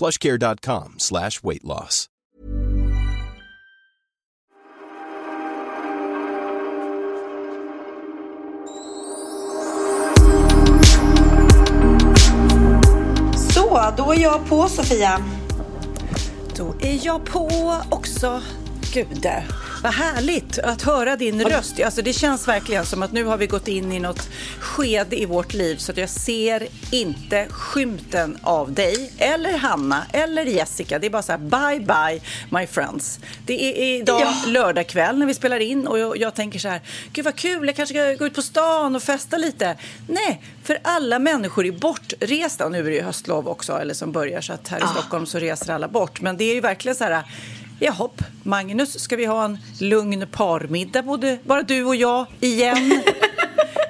plushcare.com slash weight loss. Så, då är jag på Sofia. Då är jag på också. Gud, vad härligt att höra din röst. Alltså, det känns verkligen som att nu har vi gått in i något skede i vårt liv så att jag ser inte skymten av dig eller Hanna eller Jessica. Det är bara så här, bye bye my friends. Det är idag Ja. lördag kväll när vi spelar in och jag, jag tänker så här, gud vad kul, jag kanske ska gå ut på stan och festa lite. Nej, för alla människor är bortresta och nu är det ju höstlov också, eller som börjar så att här i Stockholm så reser alla bort. Men det är ju verkligen så här, jaha, Magnus, ska vi ha en lugn parmiddag, både, bara du och jag, igen?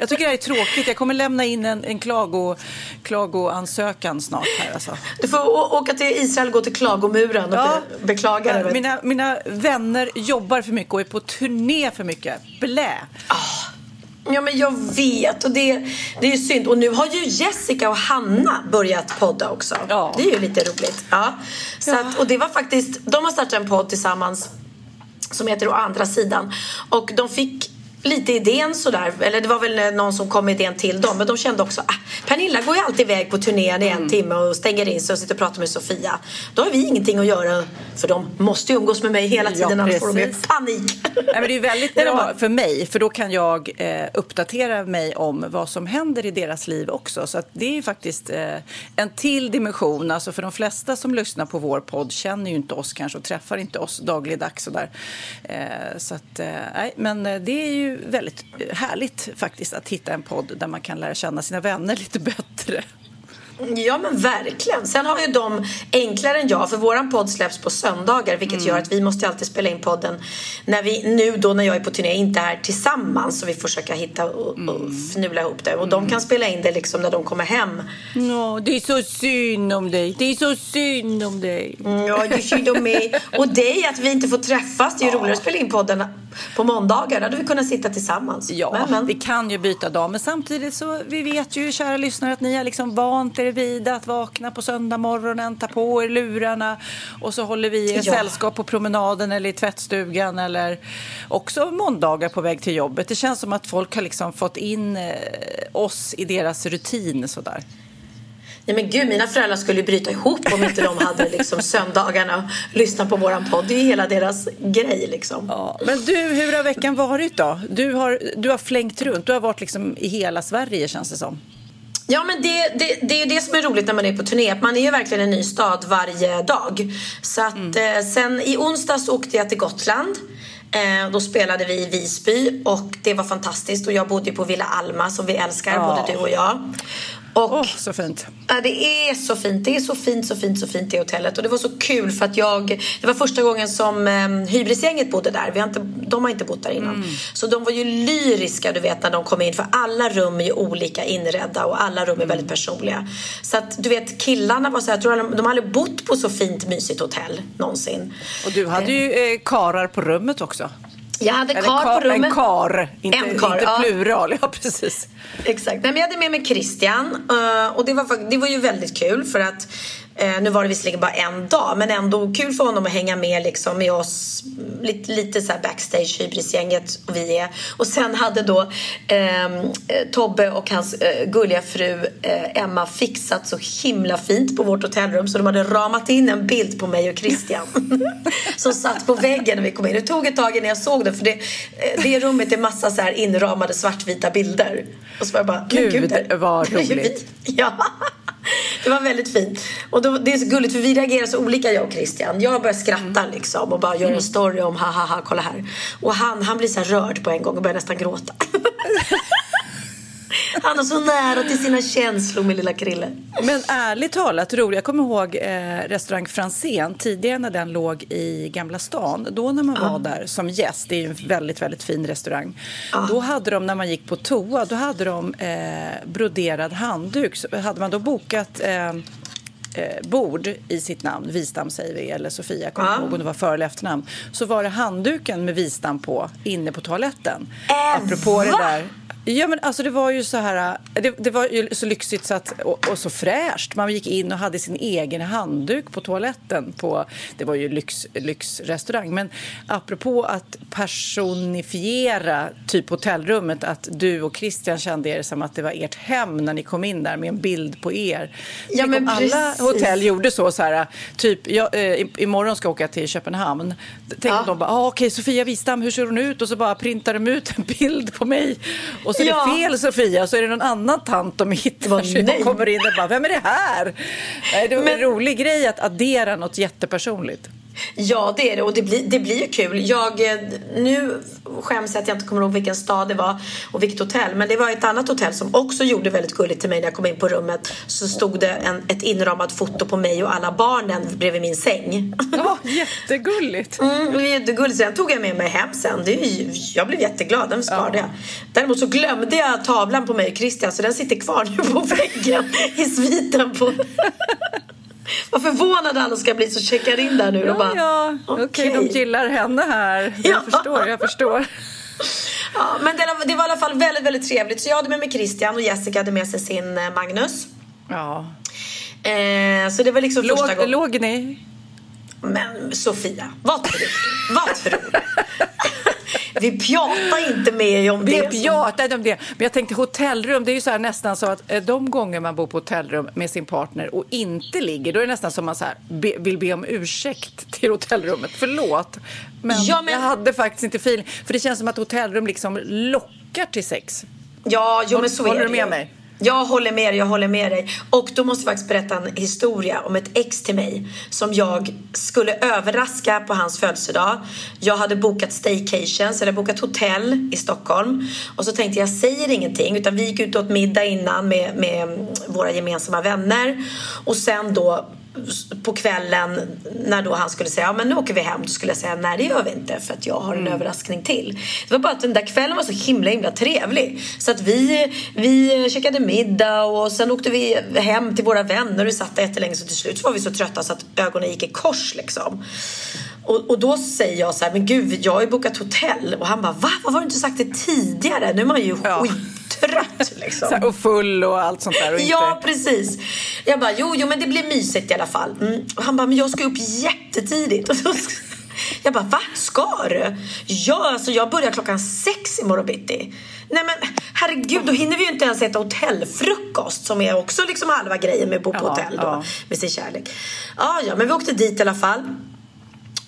Jag tycker det här är tråkigt. Jag kommer lämna in en, en klago, klagoansökan snart här alltså. Du får åka till Israel gå till klagomuren och Ja. be- beklaga dig. Mina, mina vänner jobbar för mycket och är på turné för mycket. Blä! Ja, men jag vet. Och det, det är ju synd. Och nu har ju Jessica och Hanna börjat podda också. Ja. Det är ju lite roligt. Ja. Så att, och det var faktiskt, de har startat en podd tillsammans som heter Å andra sidan. Och de fick lite idén sådär, eller det var väl eh, någon som kom med idén till dem men de kände också ah, Pernilla går ju alltid iväg på turnén i en timme och stänger in sig och sitter och pratar med Sofia. Då har vi ingenting att göra för de måste ju umgås med mig hela tiden Ja, annars får de ju panik. Nej, men det är väldigt bra för mig, för då kan jag eh, uppdatera mig om vad som händer i deras liv också. Så att det är faktiskt eh, en till dimension. Alltså för de flesta som lyssnar på vår podd känner ju inte oss kanske och träffar inte oss dagligdags. och där. Eh, så att, eh, nej, men eh, det är ju väldigt eh, härligt faktiskt att hitta en podd där man kan lära känna sina vänner lite bättre. Ja men verkligen. Sen har ju de enklare än jag för våran podd släpps på söndagar vilket gör att vi måste alltid spela in podden när vi nu då när jag är på turné inte är tillsammans så vi får försöka hitta och, och fnula ihop det och de kan spela in det liksom när de kommer hem. Ja, det är så synd om dig. Det är så synd om dig. Ja, det är synd om mig. Och dig att vi inte får träffas. Det är ju roligare att spela in podden på måndagar. Hade vi kunnat sitta tillsammans. Ja, Men, men. vi kan ju byta dag, men samtidigt så vi vet ju, kära lyssnare, att ni har liksom vant er vid att vakna på söndag morgonen, ta på er lurarna och så håller vi er Ja. sällskap på promenaden eller i tvättstugan eller också måndagar på väg till jobbet. Det känns som att folk har liksom fått in eh, oss i deras rutin sådär. Nej men gud, mina föräldrar skulle ju bryta ihop om inte de hade liksom söndagarna och lyssna på våran podd. Det är ju hela deras grej liksom. Ja. Men du, hur har veckan varit då? Du har, du har flängt runt, du har varit liksom i hela Sverige känns det som. Ja men det, det, det är det som är roligt när man är på turné. Man är ju verkligen en ny stad varje dag. Så att eh, sen i onsdags åkte jag till Gotland. Eh, då spelade vi i Visby och det var fantastiskt. Och jag bodde på Villa Alma som vi älskar, Ja. både du och jag. Och Åh, så fint. Ja, det är så fint. Det är så fint, så fint, så fint i hotellet. Och det var så kul för att jag... Det var första gången som eh, hybrisgänget bodde där. Vi har inte, de har inte bott där innan. Så de var ju lyriska, du vet, när de kom in. För alla rum är ju olika inredda och alla rum är väldigt personliga. Så att, du vet, killarna var så här, jag tror de, de aldrig bott på så fint, mysigt hotell någonsin. Och du hade ju eh, karar på rummet också. Jag hade Eller kar på rummet. En kar, inte, En kar, inte ja. plural. Ja, precis. Exakt. Nej, men jag hade med mig Christian eh, och det var, det var ju väldigt kul för att eh, nu var det visserligen bara en dag men ändå kul för honom att hänga med liksom med oss lite, lite så här backstage, hybrisgänget och vi är. Och sen hade då ehm, eh, Tobbe och hans eh, gulliga fru eh, Emma fixat så himla fint på vårt hotellrum så de hade ramat in en bild på mig och Christian som satt på väggen när vi kom in. Det tog ett tag innan jag såg den för det, eh, det rummet är massa så här inramade svartvita bilder. Och så var jag bara, Gud, det- vad roligt. Ja. Det var väldigt fint. Och då, det är så gulligt för vi reagerar så olika jag och Christian. Jag börjar skratta Mm. liksom och bara gör en story om ha ha ha kolla här. Och han, han blir så rörd på en gång och börjar nästan gråta. han är så nära till sina känslor min lilla Krille. Men ärligt talat, roligt. Jag kommer ihåg eh, restaurang Franzén tidigare när den låg i Gamla stan. Då när man var där som gäst, det är ju en väldigt, väldigt fin restaurang. Då hade de, när man gick på toa, då hade de eh, broderad handduk. Så hade man då bokat eh, eh, bord i sitt namn, Wistam säger vi, eller Sofia, jag kommer Ja. ihåg om det var för eller efternamn, så var det handduken med Wistam på inne på toaletten. Äh, Apropå det va? där. Ja, men alltså det var ju så här, det, det var ju så lyxigt så att, och, och så fräscht. Man gick in och hade sin egen handduk på toaletten. På, det var ju lyx, lyxrestaurang. Men apropå att personifiera typ hotellrummet, att du och Christian kände er som att det var ert hem när ni kom in där med en bild på er. Ja, men alla hotell gjorde så, så här, typ, jag, eh, imorgon ska jag åka till Köpenhamn. Tänk Ja. de bara, ah, okej Sofia Wistam, hur ser hon ut? Och så bara printar de ut en bild på mig. Och så är Ja. det fel Sofia, så är det någon annan tant de hittar och kommer in och bara, vem är det här? Nej, det var Men- en rolig grej att addera något jättepersonligt. Ja, det är det. Och det blir, det blir ju kul. Jag, eh, nu skäms jag att jag inte kommer ihåg vilken stad det var och vilket hotell. Men det var ett annat hotell som också gjorde väldigt gulligt till mig när jag kom in på rummet. Så stod det en, ett inramat foto på mig och alla barnen bredvid min säng. Ja, jättegulligt. Mm, jättegulligt. Så den tog jag med mig hem sen. Det ju, jag blev jätteglad. Den sparade jag. Däremot så glömde jag tavlan på mig och Christian så den sitter kvar nu på väggen i sviten på... Vad förvånade alla ska bli som checkar in där nu. Ja, bara, ja. okej, de gillar henne här. Jag Ja. förstår, jag förstår. Ja, men det, var i alla fall väldigt, väldigt trevligt. Så jag hade med mig Christian och Jessica hade med sig sin eh, Magnus. Ja. Eh, så det var liksom första Låg, gången. låg ni? Men Sofia, vad tror du? Vad tror du? Vi pjatar inte med om Vi det. som- pratade om det. Men jag tänkte hotellrum, det är ju så här nästan så att eh, de gånger man bor på hotellrum med sin partner och inte ligger, då är det nästan som man så här be, vill be om ursäkt till hotellrummet. Förlåt, men, Ja, men- jag hade faktiskt inte feeling. För det känns som att hotellrum liksom lockar till sex. Ja, jo, men så Håller är du det med ju. mig? Jag håller med dig, jag håller med dig. Och då måste jag faktiskt berätta en historia om ett ex till mig som jag skulle överraska på hans födelsedag. Jag hade bokat staycation, så jag hade bokat hotell i Stockholm. Och så tänkte jag, jag säger ingenting, utan vi gick ut åt middag innan med, med våra gemensamma vänner. Och sen då på kvällen när då han skulle säga ja men nu åker vi hem då skulle jag säga nej det gör vi inte för att jag har en överraskning till. Det var bara att den där kvällen var så himla himla trevlig så att vi, vi käkade middag och sen åkte vi hem till våra vänner och satt där jättelänge så till slut så var vi så trötta så att ögonen gick i kors liksom. Och, och då säger jag så här men gud jag har ju bokat hotell och han bara va? Vad har du inte sagt det tidigare? Nu är man ju Ja. skittrött liksom. Här, och full och allt sånt där. Och Ja, inte... precis. Jag bara, jo, jo, men det blir mysigt i alla fall. Mm. Och han bara, men jag ska upp jättetidigt. Och så, jag bara, va? Ska du? Ja, alltså jag börjar klockan sex imorgon bitti. Nej men herregud, då hinner vi ju inte ens äta hotellfrukost som är också liksom halva grejen med att bo på Ja, hotell då, ja. med sin kärlek. Ja, ja, men vi åkte dit i alla fall.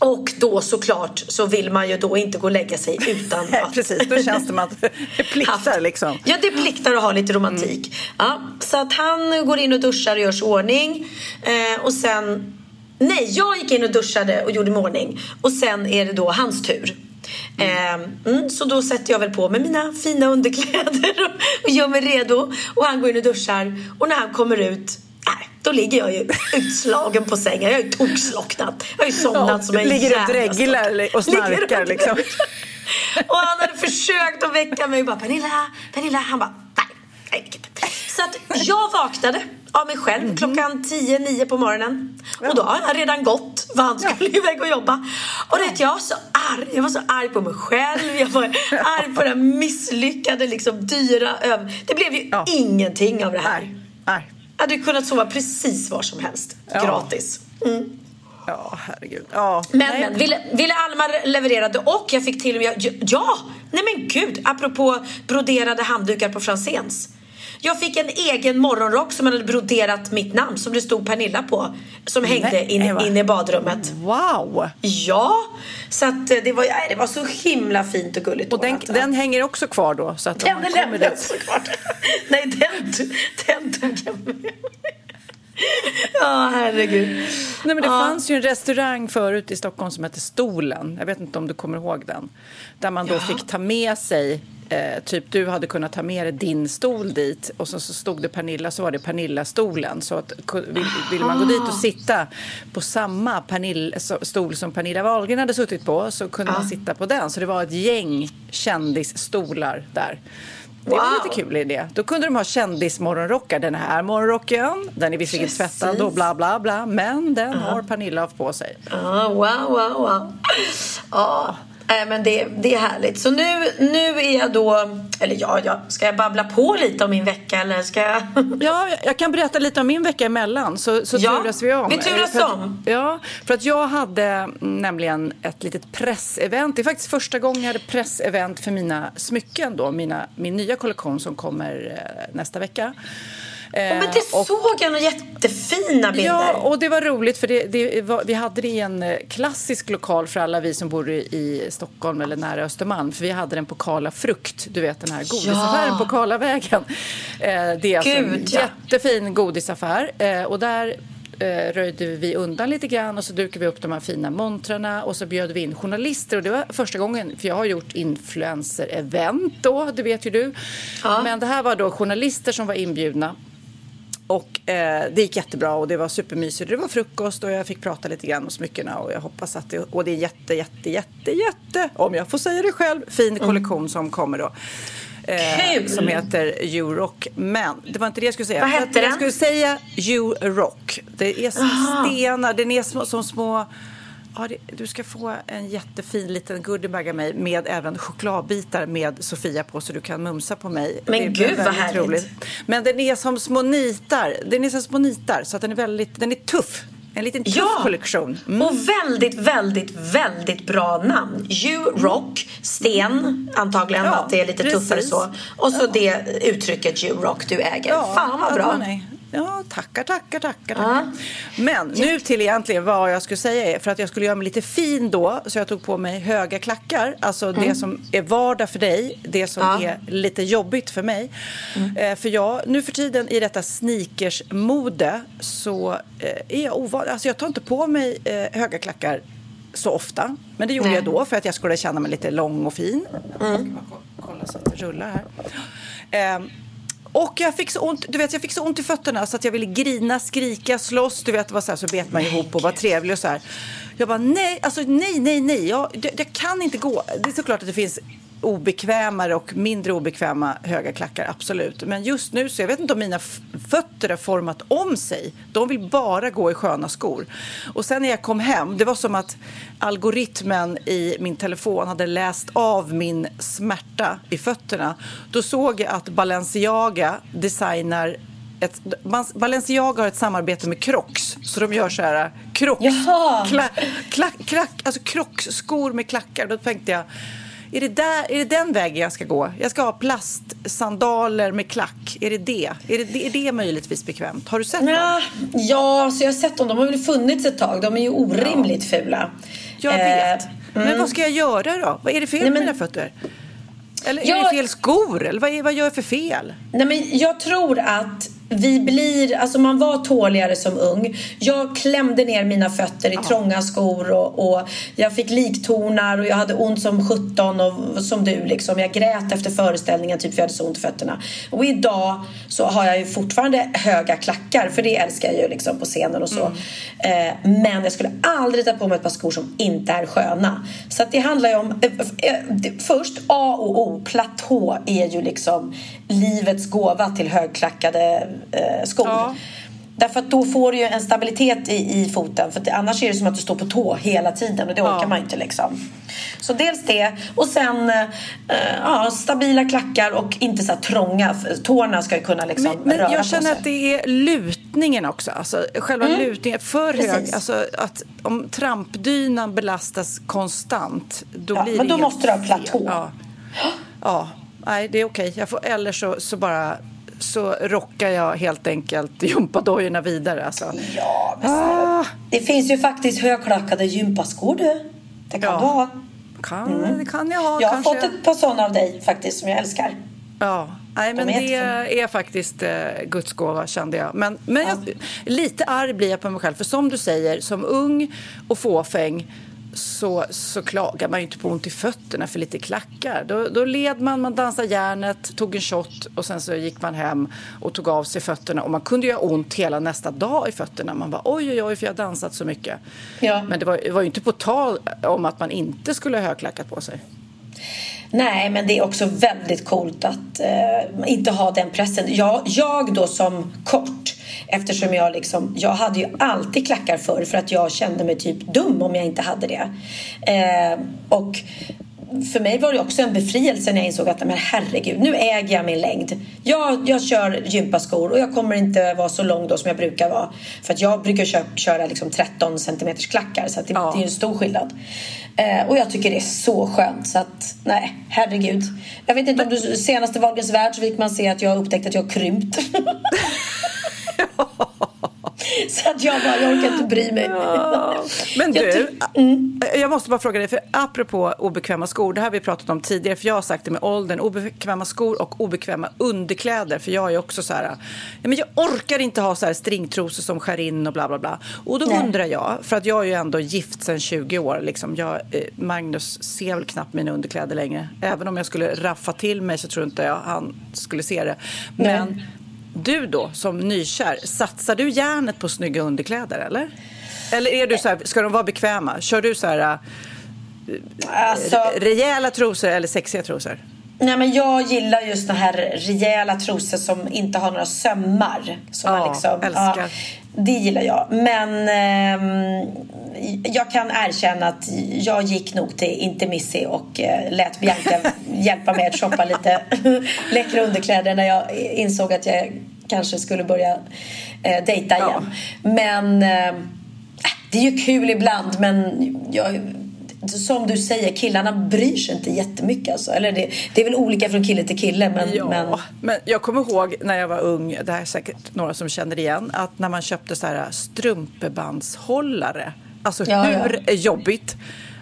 Och då såklart så vill man ju då inte gå och lägga sig utan Nej, att precis, då känns det som att det pliktar liksom. Ja, det pliktar att ha lite romantik. Ja, så att han går in och duschar och gör sig ordning. Eh, och sen... Nej, jag gick in och duschade och gjorde mig ordning. Och sen är det då hans tur. Eh, mm, så då sätter jag väl på mig mina fina underkläder och, och gör mig redo. Och han går in och duschar. Och när han kommer ut Nej, då ligger jag ju utslagen på sängen. Jag är tokslocknat. Jag har ju somnat som en ligger och jävla dreglar stock. och Ligger snarkar och- liksom. och han hade försökt att väcka mig och bara Pernilla, Pernilla. Han bara nej, nej inte. Så att jag vaknade av mig själv Mhm. klockan 10-9 på morgonen. Och då har jag redan gått för han skulle iväg och jobba. Och vet, jag var så arg. Jag var så arg på mig själv. Jag var arg på här misslyckade, liksom dyra öv... Det blev ju Ja. ingenting av det här. Nej, nej. Hade kunnat sova precis var som helst. Ja. Gratis. Mm. Ja, herregud. Ja, Men, nej. men Ville, Ville Almar levererade och jag fick till och med, ja, nej men gud, apropå broderade handdukar på Franzéns. Jag fick en egen morgonrock som hade broderat mitt namn som det stod Pernilla på. Som hängde Nej, in, i badrummet. Wow! Ja, så att eh, det var, det var så himla fint och gulligt. Och den, den hänger också kvar då? Så att Den man är kommer lämnad dit- såklart. Nej, den, den tog jag med mig. Ja, herregud. Nej, men det Ja. fanns ju en restaurang förut i Stockholm som hette Stolen. Jag vet inte om du kommer ihåg den. Där man då fick ta med sig Eh, typ du hade kunnat ta med dig din stol dit och så, så stod det Pernilla så var det Pernilla-stolen. Så att, vill, vill man gå dit och sitta på samma Pernilla, stol som Pernilla Wahlgren hade suttit på så kunde man sitta på den. Så det var ett gäng kändisstolar där. Det var Wow. lite kul idé. Då kunde de ha kändismorgonrockar. Den här morgonrocken, den är visserligen Precis. tvättad och bla bla bla, men den har Pernilla på sig. Ja, wow, wow, wow. Ja, nej, men det, det är härligt. Så nu, nu är jag då... Eller ja, ja, ska jag babbla på lite om min vecka eller ska jag... Ja, jag kan berätta lite om min vecka emellan så, så Ja, turas vi om. vi turas För att- om. Ja, för att jag hade mm, nämligen ett litet pressevent. Det är faktiskt första gången jag hade pressevent för mina smycken då, mina, min nya kollektion som kommer eh, nästa vecka. Eh, Men det och- såg jag några jättefina bilder. Ja, och det var roligt för det, det var, vi hade det i en eh, klassisk lokal för alla vi som bor i, Stockholm eller nära Östermalm. För vi hade den på Karla Frukt, du vet den här godisaffären Ja. på Karlavägen. Eh, det är alltså en ja. jättefin godisaffär eh, och där eh, röjde vi undan lite grann och så dukade vi upp de här fina montrarna och så bjöd vi in journalister och det var första gången, för jag har gjort influencer-event då, det vet ju du. Ja. Men det här var då journalister som var inbjudna och eh, det gick jättebra och det var supermysigt. Det var frukost och jag fick prata lite grann om smyckena och jag hoppas att det, och det är jätte, jätte, jätte, jätte, om jag får säga det själv, fin kollektion som kommer då. Eh, Mm. Som heter Eurock. Men det var inte det jag skulle säga. Vad hette att Jag den? skulle säga Eurock. Det är som stenar, den är små, som små Ja, det, du ska få en jättefin liten goodiebag av mig med även chokladbitar med Sofia på så du kan mumsa på mig. Men Det gud, vad härligt. Men den är som små nitar. Den är som små nitar så att den är väldigt, den är tuff. En liten tuff Ja. kollektion. Mm. Och väldigt, väldigt, väldigt bra namn. You Rock, sten, antagligen Ja, att det är lite precis. tuffare så. Och så det uttrycket You Rock du äger. Fan vad bra. Ja, tackar, tackar, tackar. tackar. Men nu till egentligen vad jag skulle säga är för att jag skulle göra mig lite fin då så jag tog på mig höga klackar. Alltså det som är vardag för dig, det som Mm. Ja. är lite jobbigt för mig. Eh, för jag, nu för tiden i detta sneakersmode så eh, är jag ovan. Alltså jag tar inte på mig eh, höga klackar så ofta. Men det gjorde Nej. jag då för att jag skulle känna mig lite lång och fin. Jag ska bara ko- kolla så att det rullar här. Och jag fick så ont, du vet, jag fick så ont i fötterna så att jag ville grina, skrika, slåss. Du vet, det var så, här, så bet man ihop och var trevlig och så här. Jag bara nej, alltså nej, nej, nej. Jag, det, det kan inte gå. Det är såklart att det finns obekvämare och mindre obekväma höga klackar, absolut. Men just nu så jag vet inte om mina fötter har format om sig. De vill bara gå i sköna skor. Och sen när jag kom hem, det var som att algoritmen i min telefon hade läst av min smärta i fötterna. Då såg jag att Balenciaga designar ett, Balenciaga har ett samarbete med Crocs, så de gör så här Crocs, kla, klack, klack, alltså Crocs-skor med klackar. Då tänkte jag, är det, där, är det den vägen jag ska gå? Jag ska ha plastsandaler med klack. Är det det? Är det, är det möjligtvis bekvämt? Har du sett dem? Ja, ja, så jag har sett dem. De har väl funnits ett tag. De är ju orimligt fula. Jag Eh, vet. Men vad ska jag göra då? Vad är det fel Nej, med mina fötter? Eller är Jag- det fel skor? Eller vad, är, vad gör jag för fel? Nej, men jag tror att vi blir, alltså man var tåligare som ung. Jag klämde ner mina fötter i trånga skor och, och jag fick liktornar och jag hade ont som 17 och som du liksom. Jag grät efter föreställningen typ för jag hade så ont i fötterna. Och idag så har jag ju fortfarande höga klackar för det älskar jag ju liksom på scenen och så. Eh, men jag skulle aldrig ta på mig ett par skor som inte är sköna. Så att det handlar ju om, eh, eh, först A och O, platå är ju liksom livets gåva till högklackade eh, skor. Ja. Därför att då får du ju en stabilitet i, i foten. För det, annars är det som att du står på tå hela tiden och det orkar Ja. man inte liksom. Så dels det och sen eh, ja, stabila klackar och inte så här trånga. Tårna ska ju kunna liksom Men, men röra jag på känner sig. att det är lut lutningen också. Alltså, själva Mm. lutningen för Precis. hög. Alltså, att om trampdynan belastas konstant, då Ja, blir men det då helt måste du ha platå. Ja. ja, nej det är okej. Jag får, eller så, så bara så rockar jag helt enkelt gympadojorna vidare. Alltså. Ja, men Sara, Det finns ju faktiskt högklackade gympaskor du. Det kan Ja. du ha. Kan, det kan jag ha Jag har kanske. fått ett par sådana av dig faktiskt som jag älskar. Ja, nej, men De det är faktiskt eh, Guds gåva kände jag. Men, men jag, lite arg blir jag på mig själv. För som du säger, som ung och fåfäng så, så klagar man ju inte på ont i fötterna för lite klackar. Då, då led man, man dansade järnet, tog en shot och sen så gick man hem och tog av sig fötterna. Och man kunde ha ont hela nästa dag i fötterna. Man bara oj, oj, oj, för jag har dansat så mycket. Ja. Men det var, det var ju inte på tal om att man inte skulle ha högklackat på sig. Nej, men det är också väldigt coolt att eh, inte ha den pressen. Jag, jag då som kort, eftersom jag liksom, jag hade ju alltid klackar förr för att jag kände mig typ dum om jag inte hade det. Eh, och för mig var det också en befrielse när jag insåg att men herregud, nu äger jag min längd. Jag, jag kör gympaskor och jag kommer inte vara så lång då som jag brukar vara. För att jag brukar köra, köra liksom 13 centimeters klackar så det, Ja. det är en stor skillnad. Eh, och jag tycker det är så skönt så att nej, herregud. Jag vet inte om du senaste Wahlgrens värld så fick man se att jag har upptäckt att jag har krympt. så att jag bara, jag orkar inte bry mig. Men Jag du, ty- jag måste bara fråga dig, för apropå obekväma skor, det här har vi pratat om tidigare, för jag har sagt det med åldern, obekväma skor och obekväma underkläder, för jag är också så här, ja, men jag orkar inte ha så här stringtrosor som skär in och bla bla bla. Och då Nej. undrar jag, för att jag är ju ändå gift sedan 20 år, liksom, jag, eh, Magnus ser väl knappt mina underkläder längre, även om jag skulle raffa till mig så tror inte jag han skulle se det. Men du då, som nykär, satsar du järnet på snygga underkläder eller? Eller är du så här, ska de vara bekväma? Kör du så här äh, Alltså, rejäla trosor eller sexiga trosor? nej men jag gillar just såna här rejäla trosor som inte har några sömmar. Som Ja, man liksom, älskar. Det gillar jag. Men ehm, jag kan erkänna att jag gick nog till Intermissi och eh, lät Bianca hjälpa mig att shoppa lite läckra underkläder när jag insåg att jag kanske skulle börja eh, dejta Ja. igen. Men eh, det är ju kul ibland men jag, som du säger, killarna bryr sig inte jättemycket. Alltså. Eller det, det är väl olika från kille till kille. Men, Ja, men men... jag kommer ihåg när jag var ung, det här är säkert några som känner igen, att när man köpte så här strumpebandshållare, alltså Ja, hur jobbigt?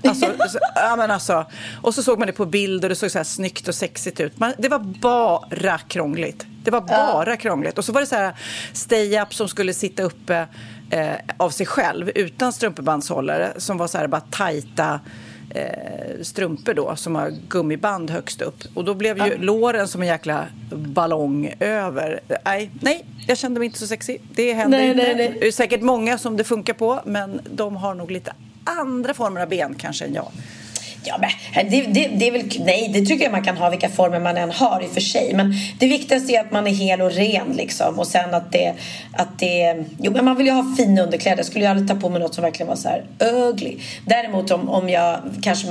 Alltså, så, ja, men alltså, och så såg man det på bild och det såg så här snyggt och sexigt ut. Man, det var bara krångligt. Det var bara krångligt. Och så var det så här stay-up som skulle sitta uppe eh, av sig själv utan strumpebandshållare som var så här bara tajta eh, strumpor då som har gummiband högst upp. Och då blev ju låren som en jäkla ballong över. Nej, nej, jag kände mig inte så sexig. Det hände Nej, inte. nej, nej. Det är säkert många som det funkar på, men de har nog lite andra former av ben kanske än jag. Ja, men det, det, det är väl, nej, det tycker jag man kan ha vilka former man än har i och för sig. Men det viktigaste är att man är hel och ren liksom. Och sen att det, att det, jo men man vill ju ha fina underkläder. Jag skulle ju aldrig ta på mig något som verkligen var så här ugly. Däremot om, om jag kanske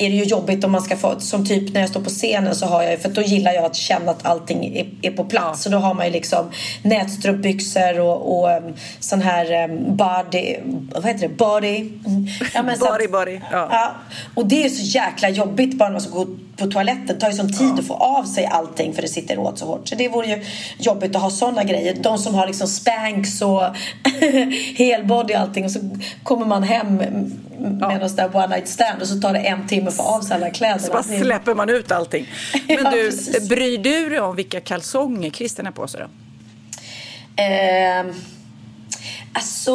är det ju jobbigt om man ska få, som typ när jag står på scenen så har jag ju, för då gillar jag att känna att allting är, är på plats. Så då har man ju liksom nätstrumpbyxor och, och um, sån här um, body, vad heter det, body? Ja, men så att- Body, body, ja. Ja, och det är så jäkla jobbigt bara när man ska gå på toaletten. Det tar ju sån tid att få av sig allting för det sitter åt så hårt. Så det vore ju jobbigt att ha såna grejer. De som har liksom spanks och helbody och allting och så kommer man hem med någon sån one night stand och så tar det en timme att få av sig alla kläder. Så bara släpper man ut allting. Men Ja, du, precis. bryr du dig om vilka kalsonger Christian har på sig då? Ehm, alltså...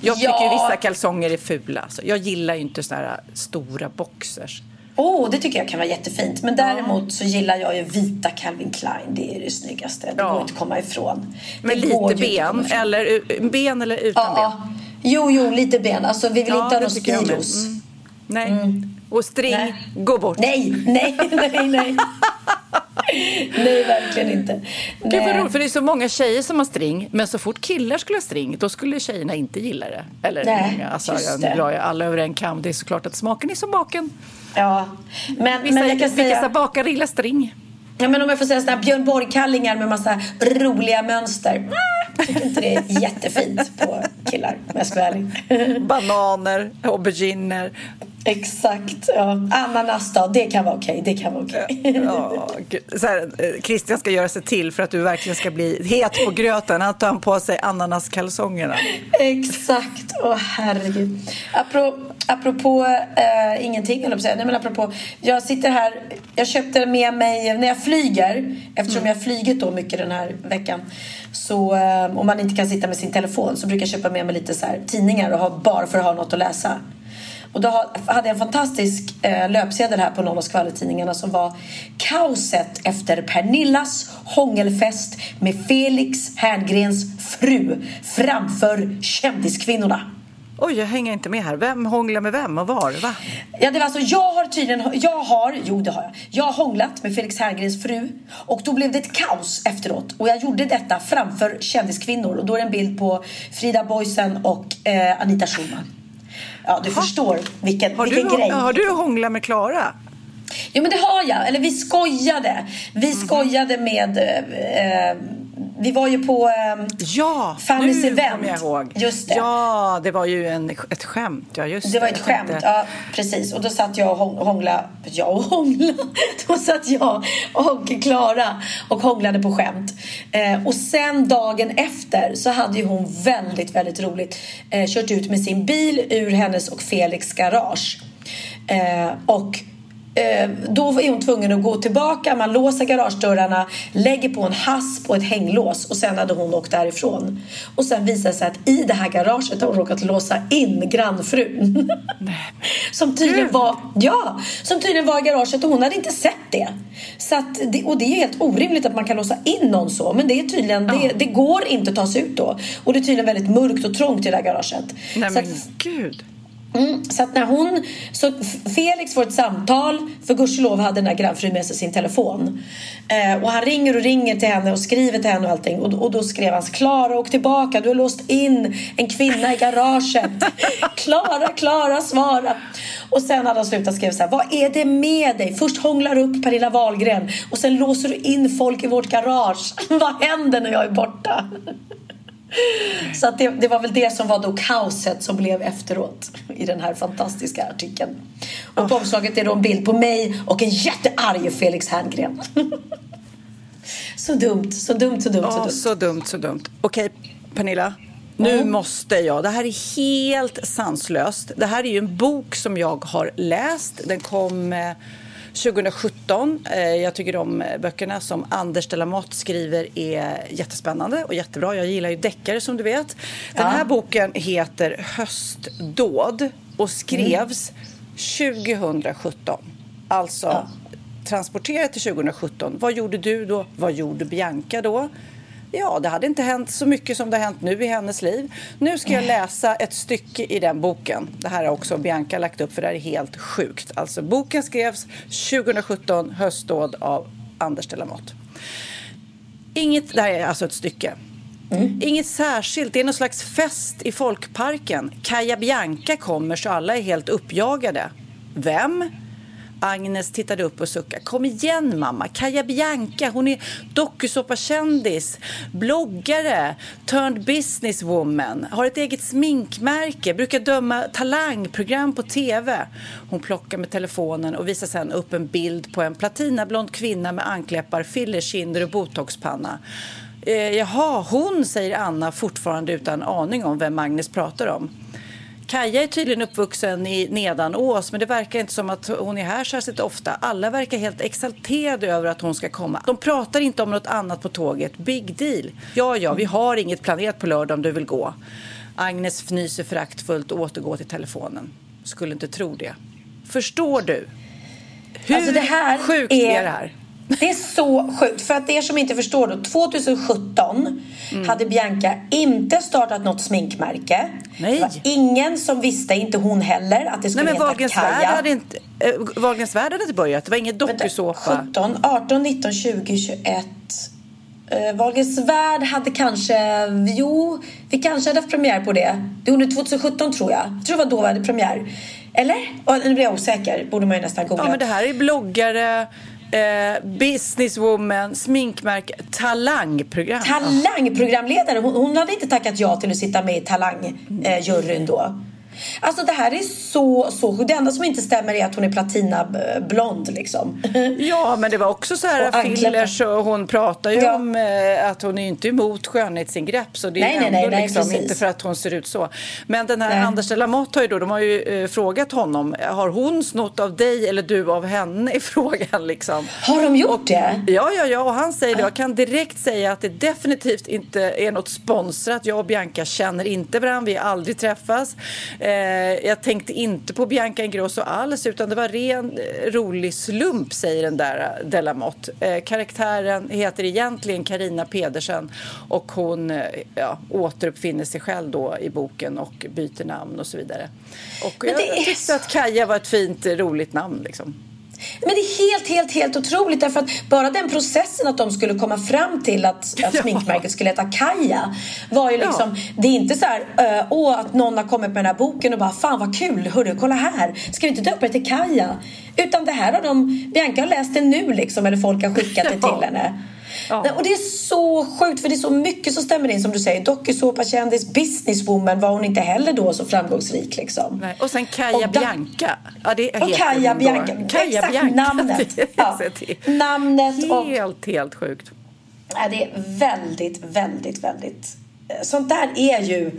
Jag tycker ja. vissa kalsonger är fula. Alltså. Jag gillar ju inte såna här stora boxers. Oh, det tycker jag kan vara jättefint. Men däremot så gillar jag ju vita Calvin Klein. Det är det snyggaste. Det Ja. går inte att komma ifrån. Går lite ben, eller, ben eller utan Ja, ben? ja. Jo, jo, lite ben. Alltså, vi vill inte ha någon spiros. Mm. Nej. Och string, Nej. gå bort. Nej, nej, nej, nej. nej, verkligen inte. Gud vad roligt, för det är så många tjejer som har string, men så fort killar skulle ha string, då skulle tjejerna inte gilla det. Eller Nej, många, alltså, jag det. drar ju alla över en kam. Det är såklart att smaken är som baken. Ja, men, Vissa, men jag kan vissa säga... bakar gillar string. Ja, men om jag får säga sådana här Björn Borg-kallingar med massa roliga mönster. Mm, Jag tycker inte det är jättefint på killar, om jag ska vara ärlig. Bananer, auberginer. Exakt. Ja. Ananas då, det kan vara okej. Det kan vara okej. Ja, gud. så här, eh, Christian ska göra sig till för att du verkligen ska bli het på gröten. Han tar på sig ananaskalsongerna. Exakt. Åh herregud. Apropå, apropå äh, ingenting, eller säga. Nej, men apropå. Jag sitter här. Jag köpte med mig när jag flyger. Eftersom jag har flugit då mycket den här veckan. Så äh, om man inte kan sitta med sin telefon så brukar jag köpa med mig lite så här, tidningar och ha, bara för att ha något att läsa. Och då hade jag en fantastisk eh, löpsedel här på någon av skvallertidningarna som var kaoset efter Pernillas hångelfest med Felix Herngrens fru framför kändiskvinnorna. Oj, jag hänger inte med här. Vem hånglar med vem och var? Va? Ja, det var alltså, jag har tydligen, jag har, jo det har jag. Jag har hånglat med Felix Herngrens fru och då blev det ett kaos efteråt. Och jag gjorde detta framför kändiskvinnor och då är det en bild på Frida Boysen och eh, Anita Schulman. Ja, du ha. förstår vilken, har vilken du, grej. Har du hånglat med Klara? Jo, men det har jag. Eller vi skojade. Vi mm. skojade med... Eh, vi var ju på eh, ja, Fannys event. jag ihåg. Just det. Ja, det var ju en, ett skämt. Ja, just det var ett skämt, tänkte... ja precis. Och då satt jag och hånglade. Jag och hånglade. Då satt jag och Klara och hånglade på skämt. Eh, och sen dagen efter så hade ju hon väldigt, väldigt roligt eh, kört ut med sin bil ur hennes och Felix garage. Eh, och då är hon tvungen att gå tillbaka, man låser garagedörrarna, lägger på en hasp och ett hänglås och sen hade hon åkt därifrån. Och sen visade det sig att i det här garaget har hon råkat låsa in grannfrun. som tydligen var, ja, som tydligen var i garaget och hon hade inte sett det. Så att, och det är helt orimligt att man kan låsa in någon så, men det är tydligen, ja. det, det, går inte att ta sig ut då. Och det är tydligen väldigt mörkt och trångt i det här garaget. Nej men att, gud. Mm, så att när hon, så Felix får ett samtal, för gudskelov hade den där grannfrun med sig sin telefon. Eh, och han ringer och ringer till henne och skriver till henne och allting. Och, och då skrev han Klara åk tillbaka, du har låst in en kvinna i garaget. Klara, Klara svara. Och sen hade han slutat skriva så här, vad är det med dig? Först hånglar du upp Pernilla Wahlgren och sen låser du in folk i vårt garage. vad händer när jag är borta? Så att det, det, var väl det som var då kaoset som blev efteråt i den här fantastiska artikeln. Och på omslaget är då en bild på mig och en jättearg Felix Herngren. så dumt, så dumt, så dumt, oh, så dumt. Så dumt, så dumt. Okej, Pernilla. Nu måste jag. Det här är helt sanslöst. Det här är ju en bok som jag har läst. Den kom 2017. Eh, jag tycker de böckerna som Anders de Lamotte skriver är jättespännande och jättebra. Jag gillar ju deckare som du vet. Den här boken heter Höstdåd och skrevs mm. 2017. Alltså ja. transporterat till 2017. Vad gjorde du då? Vad gjorde Bianca då? Ja, det hade inte hänt så mycket som det har hänt nu i hennes liv. Nu ska jag läsa ett stycke i den boken. Det här har också Bianca lagt upp för det här är helt sjukt. Alltså boken skrevs 2017, höstdåd av Anders de Lamotte. Inget, det här är alltså ett stycke. Mm. Inget särskilt, det är någon slags fest i folkparken. Kaja Bianca kommer så alla är helt uppjagade. Vem? Agnes tittade upp och suckade. Kom igen mamma, Kaja Bianca, hon är dokusåpakändis, bloggare, turned businesswoman, har ett eget sminkmärke, brukar döma talangprogram på tv. Hon plockar med telefonen och visar sen upp en bild på en platinablond kvinna med ankläppar, fillerkinder och botoxpanna. Eh, jaha, hon, säger Anna fortfarande utan aning om vem Agnes pratar om. Kaja är tydligen uppvuxen i Nedanås men det verkar inte som att hon är här särskilt ofta. Alla verkar helt exalterade över att hon ska komma. De pratar inte om något annat på tåget. Big deal. Ja, ja, vi har inget planerat på lördag om du vill gå. Agnes fnyser föraktfullt och återgår till telefonen. Skulle inte tro det. Förstår du? Hur alltså det här sjukt är, är det här? Det är så sjukt. För att er som inte förstår då. 2017 mm. hade Bianca inte startat något sminkmärke. Nej. Det var ingen som visste, inte hon heller, att det skulle Nej, men heta Wahlgrens Kaja. Hade inte, äh, Wahlgrens värld hade inte börjat. Det var ingen dokusåpa. 17, 18, 19, 20, 21. Uh, Wahlgrens värld hade kanske, jo, vi kanske hade haft premiär på det. Det gjorde 2017 tror jag. Jag tror det var då vi hade premiär. Eller? Och, nu blir jag osäker, borde man ju nästan googla. Ja, men det här är bloggare, Eh, businesswoman, sminkmärke, talangprogram. Talangprogramledare. Hon, hon hade inte tackat ja till att sitta med i talangjuryn då. Alltså det här är så, så Det enda som inte stämmer är att hon är platinablond liksom. Ja, men det var också så här fillers och hon pratar ju ja. om eh, att hon är inte emot skönhetsingrepp. Så det är nej, ändå nej, liksom inte för att hon ser ut så. Men den här nej. Anders Lamotte har ju då, de har ju eh, frågat honom, har hon snott av dig eller du av henne i frågan liksom. Har de gjort och, det? Ja, ja, ja, och han säger det. Jag kan direkt säga att det definitivt inte är något sponsrat. Jag och Bianca känner inte varandra, vi har aldrig träffats. Eh, jag tänkte inte på Bianca Ingrosso alls utan det var ren eh, rolig slump säger den där eh, Delamotte. Karaktären heter egentligen Karina Pedersen och hon ja, återuppfinner sig själv då i boken och byter namn och så vidare. Och jag, tyckte att Kaja var ett fint roligt namn liksom. Men det är helt, helt, helt otroligt därför att bara den processen att de skulle komma fram till att, att sminkmärket skulle heta Kaja var ju liksom, ja. det är inte så här, åh att någon har kommit med den här boken och bara fan vad kul, hörru kolla här, ska vi inte döpa det till Kaja? Utan det här har de, Bianca har läst det nu liksom, eller folk har skickat det till henne. Ja. Och det är så sjukt för det är så mycket som stämmer in som du säger. Dokusåpakändis, businesswoman var hon inte heller då så framgångsrik liksom. Nej. Och sen Kaja och Bianca. Ja, det och Kaja Bianca. Kaja Exakt, Bianca. namnet. Ja. namnet och... Helt, helt sjukt. Ja, det är väldigt, väldigt, väldigt... Sånt där är ju...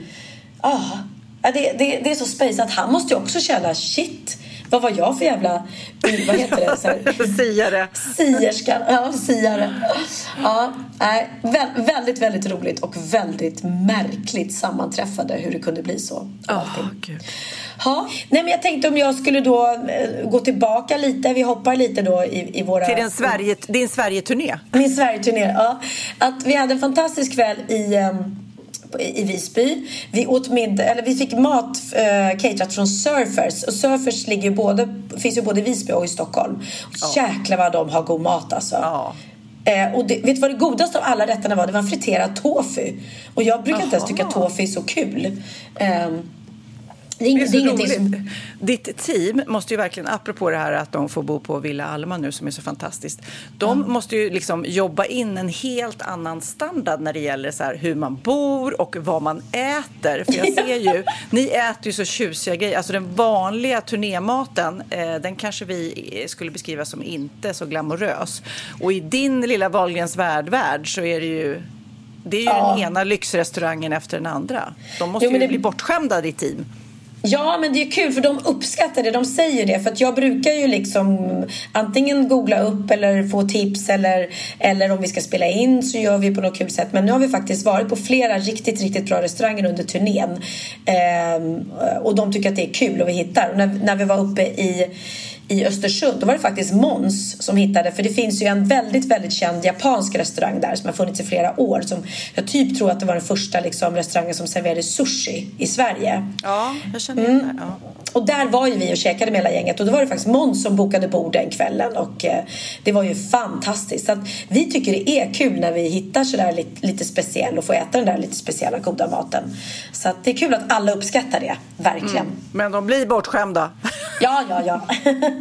Oh, det, det, det är så space att han måste ju också känna shit vad var jag för jävla... Vad heter det? Så här, siare. Sierska. Ja, siare. Ja, nej, väldigt, väldigt roligt och väldigt märkligt sammanträffade hur det kunde bli så. Oh, Gud. Ja, nej men jag tänkte om jag skulle då eh, gå tillbaka lite. Vi hoppar lite då i, i våra... Till din, Sverige, din Sverige-turné. Min Sverige-turné, ja. Att vi hade en fantastisk kväll i um, i Visby. Vi, åt middag, eller vi fick mat eh, caterat från Surfers. Och Surfers ligger ju både, finns ju både i Visby och i Stockholm. Ja. Jäklar vad de har god mat alltså. Ja. Eh, och det, vet du vad det godaste av alla rätterna var? Det var friterad tofu. Och jag brukar Aha. inte ens tycka tofu är så kul. Eh, det är, det är så roligt. Som... Ditt team måste ju verkligen, apropå det här att de får bo på Villa Alma nu som är så fantastiskt. De mm. måste ju liksom jobba in en helt annan standard när det gäller så hur man bor och vad man äter. För jag ser ju, ni äter ju så tjusiga grejer. Alltså den vanliga turnématen, eh, den kanske vi skulle beskriva som inte så glamorös. Och i din lilla Wahlgrens värld så är det ju det är ju ja. den ena lyxrestaurangen efter den andra. De måste jo, ju det... bli bortskämda, ditt team. Ja, men det är kul för de uppskattar det. De säger det. För att jag brukar ju liksom antingen googla upp eller få tips eller, eller om vi ska spela in så gör vi på något kul sätt. Men nu har vi faktiskt varit på flera riktigt, riktigt bra restauranger under turnén. Ehm, och de tycker att det är kul och vi hittar. Och när, när vi var uppe i i Östersund. Då var det faktiskt Måns som hittade, för det finns ju en väldigt, väldigt känd japansk restaurang där som har funnits i flera år. Som jag typ tror att det var den första liksom, restaurangen som serverade sushi i Sverige. Ja, jag känner mm. det. Ja. Och där var ju vi och käkade med hela gänget och då var det faktiskt Måns som bokade bord den kvällen och eh, det var ju fantastiskt. Så vi tycker det är kul när vi hittar sådär lite, lite speciell och får äta den där lite speciella goda maten. Så det är kul att alla uppskattar det, verkligen. Mm. Men de blir bortskämda. Ja, ja, ja.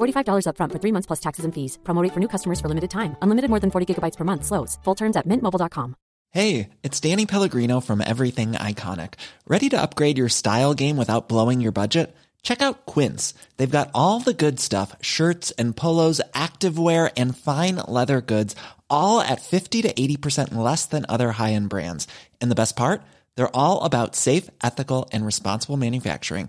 $45 upfront for three months plus taxes and fees. Promo rate for new customers for limited time. Unlimited more than 40 gigabytes per month. Slows. Full terms at mintmobile.com. Hey, it's Danny Pellegrino from Everything Iconic. Ready to upgrade your style game without blowing your budget? Check out Quince. They've got all the good stuff shirts and polos, activewear, and fine leather goods, all at 50 to 80% less than other high end brands. And the best part? They're all about safe, ethical, and responsible manufacturing.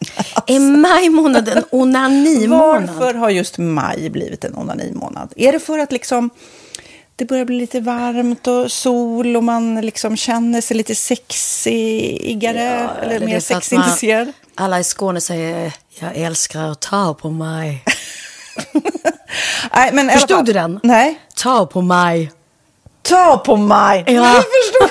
Är maj månad en onanimånad? Varför har just maj blivit en onanimånad? Är det för att liksom det börjar bli lite varmt och sol och man liksom känner sig lite sexigare eller, eller mer sexintresserad? man- Alla i Skåne säger jag älskar att ta på mig. Nej, men Förstod du den? Nej. Ta på mig. Ta på mig! Ja. Jag förstår.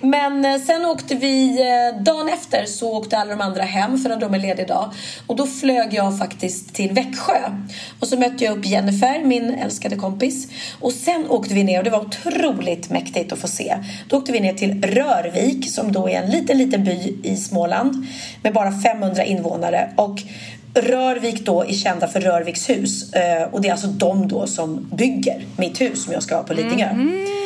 Men eh, sen åkte vi, eh, dagen efter så åkte alla de andra hem för att de är lediga idag. Och då flög jag faktiskt till Växjö. Och så mötte jag upp Jennifer, min älskade kompis. Och sen åkte vi ner och det var otroligt mäktigt att få se. Då åkte vi ner till Rörvik som då är en liten, liten by i Småland med bara 500 invånare. Och Rörvik då är kända för Rörviks hus. Eh, och det är alltså de då som bygger mitt hus som jag ska ha på Lidingö. Mm.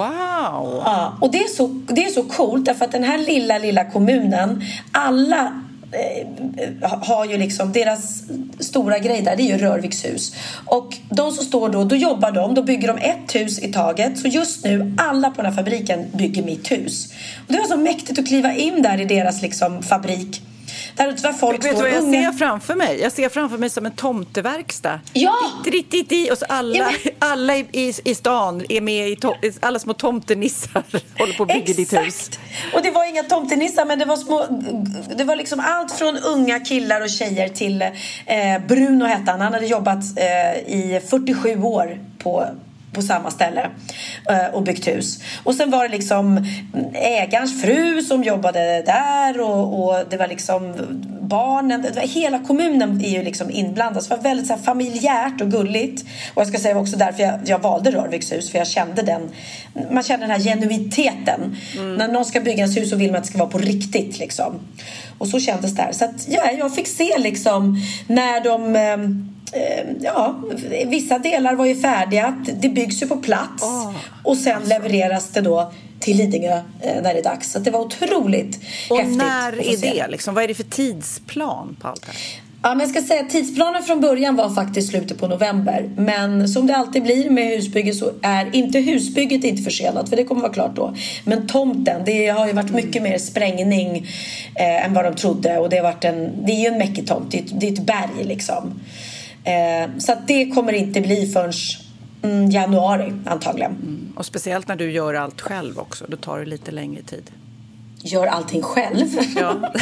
Wow! Ja, och det är, så, det är så coolt därför att den här lilla, lilla kommunen, alla eh, har ju liksom, deras stora grej där, det är ju Rörviks hus. Och de som står då, då jobbar de, då bygger de ett hus i taget. Så just nu, alla på den här fabriken bygger mitt hus. Och det var så mäktigt att kliva in där i deras liksom fabrik där ute var folk Vet du vad jag unga. ser framför mig? Jag ser framför mig som en tomteverkstad. Ja! Ditt, ditt, ditt, och så alla, Ja, alla i, i, i stan är med i to, alla små tomtenissar håller på och bygger ditt hus. Och det var inga tomtenissar men det var små Det var liksom allt från unga killar och tjejer till eh, Bruno hette han. Han hade jobbat eh, i 47 år på på samma ställe eh, och byggt hus. Och sen var det liksom ägarens fru som jobbade där och, och det var liksom barnen. Det var, hela kommunen är ju liksom inblandad. Så det var väldigt så familjärt och gulligt. Och jag ska säga också därför jag, jag valde Rörviks hus för jag kände den. Man känner den här genuiteten. När någon ska bygga ens hus så vill man att det ska vara på riktigt liksom. Och så kändes det här. Så att, ja, jag fick se liksom när de eh, ja, vissa delar var ju färdiga. Det byggs ju på plats. Oh, och sen levereras det då till Lidingö eh, när det är dags. Så det var otroligt Och häftigt. när att få är det? Liksom? Vad är det för tidsplan på allt det här? Ja, men jag ska säga tidsplanen från början var faktiskt slutet på november. Men som det alltid blir med husbygge så är inte husbygget inte försenat för det kommer vara klart då. Men tomten, det har ju varit mycket mer sprängning eh, än vad de trodde och det har varit en, det är ju en mäckig tomt, det är ett, det är ett berg liksom. Eh, så det kommer inte bli förrän mm, januari antagligen. Och speciellt när du gör allt själv också, då tar det lite längre tid. Gör allting själv. Ja.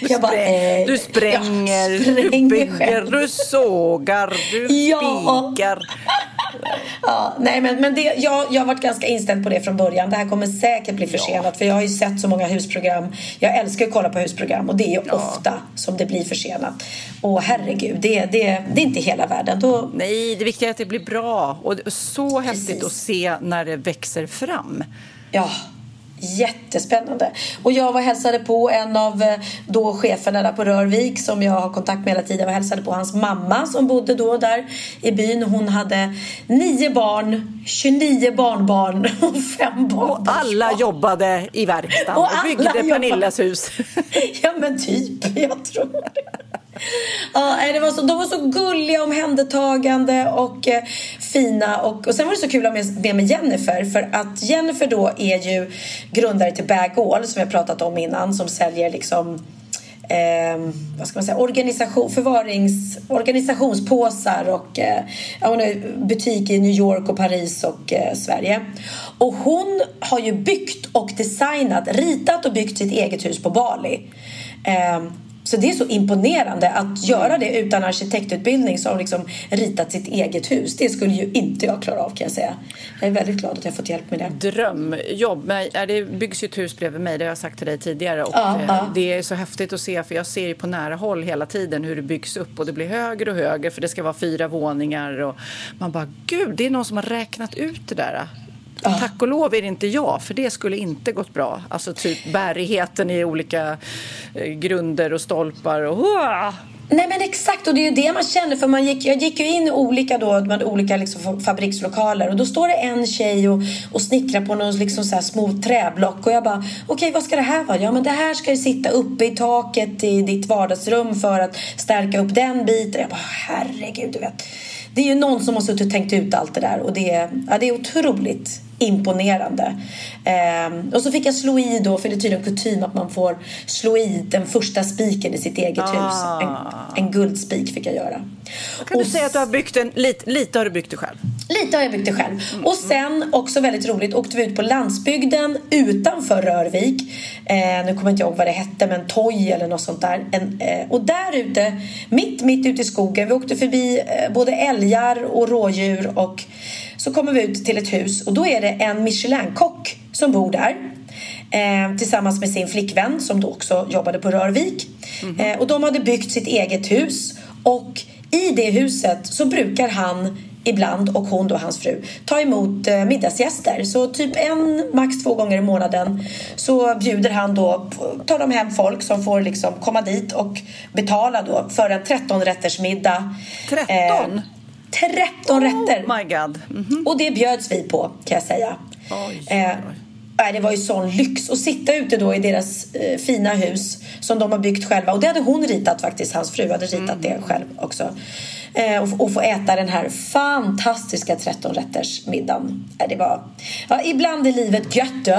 Du, Jag bara, spräng, eh, du spränger, jag du spränger bygger, själv. du sågar, du Ja. spikar. Ja, nej, men, men det, jag, jag har varit ganska inställd på det från början. Det här kommer säkert bli försenat för jag har ju sett så många husprogram. Jag älskar att kolla på husprogram och det är ju ofta som det blir försenat. Och herregud, det, det, det är inte hela världen. Då, Nej, det viktiga är att det blir bra. Och så häftigt att se när det växer fram. Ja, jättespännande. Och jag var hälsade på en av eh, då cheferna där på Rörvik som jag har kontakt med hela tiden. Jag var hälsade på hans mamma som bodde då där i byn. Hon hade nio barn, 29 barnbarn och fem barnbarn. Och alla jobbade i verkstaden Och och, byggde. Pernillas hus. ja men typ, jag tror det. Ja, det var så, de var så gulliga, omhändertagande och eh, fina. Och, och sen var det så kul att ha med, med, Jennifer. För att Jennifer då är ju grundare till Bagall som jag pratat om innan. Som säljer liksom eh, vad ska man säga, organisation, förvarings, organisationspåsar och eh, hon har eh, butik i New York och Paris och eh, Sverige. Och hon har ju byggt och designat, ritat och byggt sitt eget hus på Bali. Eh, så det är så imponerande att göra det utan arkitektutbildning som liksom ritat sitt eget hus. Det skulle ju inte jag klara av kan jag säga. Jag är väldigt glad att jag fått hjälp med det. Drömjobb. Det byggs ju ett hus bredvid mig, det har jag sagt till dig tidigare. Och, Ja, eh, ja. Det är så häftigt att se, för jag ser ju på nära håll hela tiden hur det byggs upp och det blir högre och högre för det ska vara fyra våningar. Och man bara, gud, det är någon som har räknat ut det där. Tack och lov är det inte jag, för det skulle inte gått bra. Alltså typ bärigheten i olika eh, grunder och stolpar. Och! Nej men exakt och det är ju det man känner för man gick, jag gick ju in i olika då, med olika liksom fabrikslokaler och då står det en tjej och, och snickrar på någon liksom så här små träblock och jag bara okej vad ska det här vara? Ja men det här ska ju sitta uppe i taket i ditt vardagsrum för att stärka upp den biten. Jag bara herregud du vet. Det är ju någon som har suttit och tänkt ut allt det där och det, ja, det är otroligt imponerande. Ehm, och så fick jag slå i då, för det är tydligen kutym att man får slå i den första spiken i sitt eget hus. En, en guldspik fick jag göra. Kan du Och säga att du har byggt en, lite, lite har du byggt det själv? Lite har jag byggt det själv. Och sen, också väldigt roligt, åkte vi ut på landsbygden utanför Rörvik. Eh, nu kommer jag inte ihåg vad det hette, men Toy eller något sånt där. En, eh, och där ute, mitt, mitt ute i skogen, vi åkte förbi eh, både älgar och rådjur och så kommer vi ut till ett hus och då är det en Michelin-kock som bor där. Eh, tillsammans med sin flickvän som då också jobbade på Rörvik. Eh, och de hade byggt sitt eget hus och i det huset så brukar han ibland och hon då, hans fru, ta emot eh, middagsgäster. Så typ en, max två gånger i månaden så bjuder han då, tar de hem folk som får liksom komma dit och betala då för en 13 rätters middag. 13? 13 rätter! Oh my god. Mhm. Och det bjöds vi på kan jag säga. Oj, Eh, nej, det var ju sån lyx att sitta ute då i deras eh, fina hus som de har byggt själva. Och det hade hon ritat faktiskt, hans fru hade ritat det själv också. Eh, och, och få äta den här fantastiska 13 rätters middagen. Eh, det var, ja, ibland är livet gött du.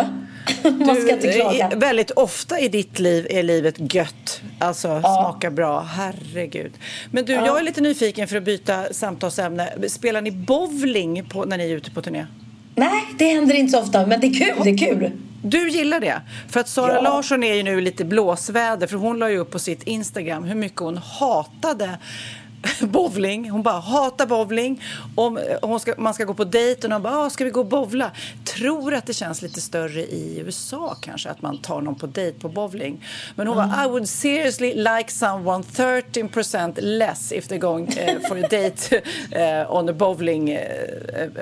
Man ska inte klaga. väldigt ofta i ditt liv är livet gött. Alltså smakar bra. Herregud. Men du, jag är lite nyfiken för att byta samtalsämne. Spelar ni bowling på, när ni är ute på turné? Nej, det händer inte så ofta, men det är kul. Det är kul. Du gillar det? För att Sara Ja. Larsson är ju nu lite blåsväder för hon la ju upp på sitt Instagram hur mycket hon hatade bowling. Hon bara hatar bowling. Om hon ska, man ska gå på dejt och någon bara ah, ska vi gå och bowla? Tror att det känns lite större i USA kanske att man tar någon på dejt på bowling. Men hon bara I would seriously like someone 13% less if they're going eh, for a date eh, on a bowling eh,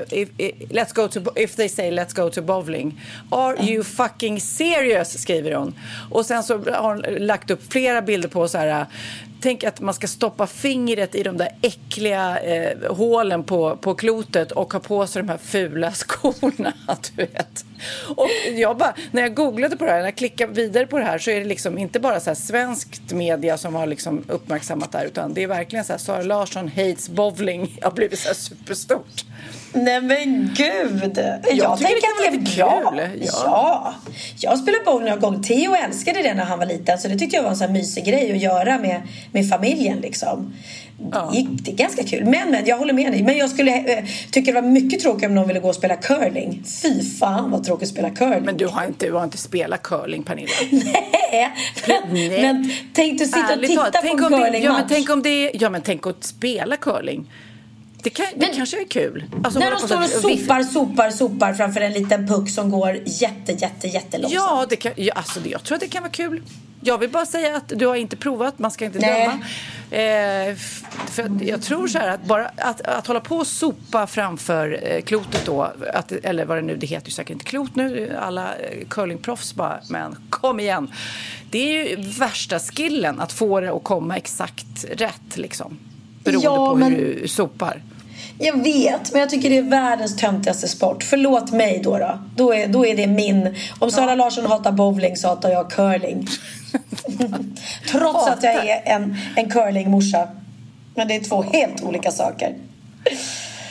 if, if, let's go to if they say let's go to bowling. Are you fucking serious? skriver hon. Och sen så har hon lagt upp flera bilder på så här Tänk att man ska stoppa fingret i de där äckliga eh, hålen på, på klotet och ha på sig de här fula skorna. Du vet. Och jag bara, när jag googlade på det här, när jag klickade vidare på det här så är det liksom inte bara så här svenskt media som har liksom uppmärksammat det här utan det är verkligen så här Sara Larsson hates bowling har blivit så här superstort. Nej men gud! Jag, tycker tänker det kan vara lite kul. Ja. Ja. Jag spelade bowling någon gång. Theo älskade det när han var liten så det tyckte jag var en sån här mysig grej att göra med, med familjen liksom. Det, det är ganska kul. Men, men jag håller med dig. Men jag skulle eh, tycka det var mycket tråkigt om någon ville gå och spela curling. Fy fan vad tråkigt att spela curling. Men du har inte, du har inte spelat curling Pernilla. Nej, men, Nej. men tänk du sitta och Ärligt titta talat, på en det, ja, curlingmatch. men tänk om det Ja men tänk att spela curling. Det, kan, det Men- kanske är kul. Alltså, När de står och sopar, sopar, sopar framför en liten puck som går jätte, jätte, jättelångsamt. Ja, det kan, ja alltså, jag tror att det kan vara kul. Jag vill bara säga att du har inte provat, man ska inte Nej. döma. Eh, för jag tror så här att bara att, att hålla på och sopa framför eh, klotet då, att, eller vad det nu, det heter ju säkert inte klot nu, alla eh, curlingproffs bara, men kom igen. Det är ju värsta skillen, att få det att komma exakt rätt liksom. Beroende Ja, på men- hur du sopar. Jag vet, men jag tycker det är världens töntigaste sport. Förlåt mig då. Då, då, är, då är det min. Om Sara Larsson hatar bowling så hatar jag curling. Trots att jag är en, en curlingmorsa. Men det är två helt olika saker.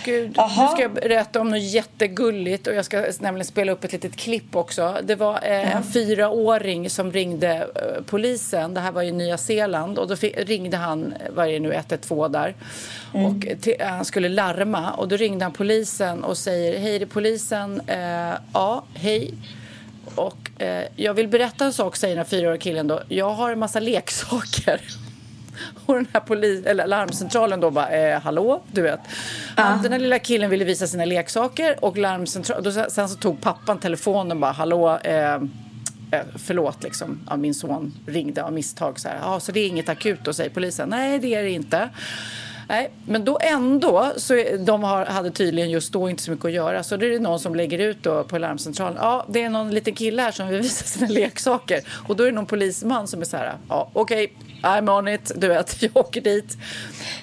Gud, Jaha. nu ska jag berätta om något jättegulligt och jag ska nämligen spela upp ett litet klipp också. Det var eh, en fyraåring som ringde eh, polisen. Det här var i Nya Zeeland och då ringde han, vad är det nu, 112 där. Och till, eh, han skulle larma och då ringde han polisen och säger hej det är polisen. Eh, ja, hej. Och eh, jag vill berätta en sak, säger den fyraåriga killen då. Jag har en massa leksaker. Och den här polis, eller larmcentralen då bara, eh, hallå, du vet. Han, Den här lilla killen ville visa sina leksaker och larmcentralen, då, sen så tog pappan telefonen och bara, hallå, eh, eh, förlåt liksom, ja, min son ringde av misstag så här, ja, så det är inget akut då, säger polisen. Nej, det är det inte. Nej, men då ändå, så de har, hade tydligen just då inte så mycket att göra. Så det är någon som lägger ut då på larmcentralen. Ja, det är någon liten kille här som vill visa sina leksaker. Och då är det någon polisman som är så här, ja okej, I'm on it, du vet, jag åker dit.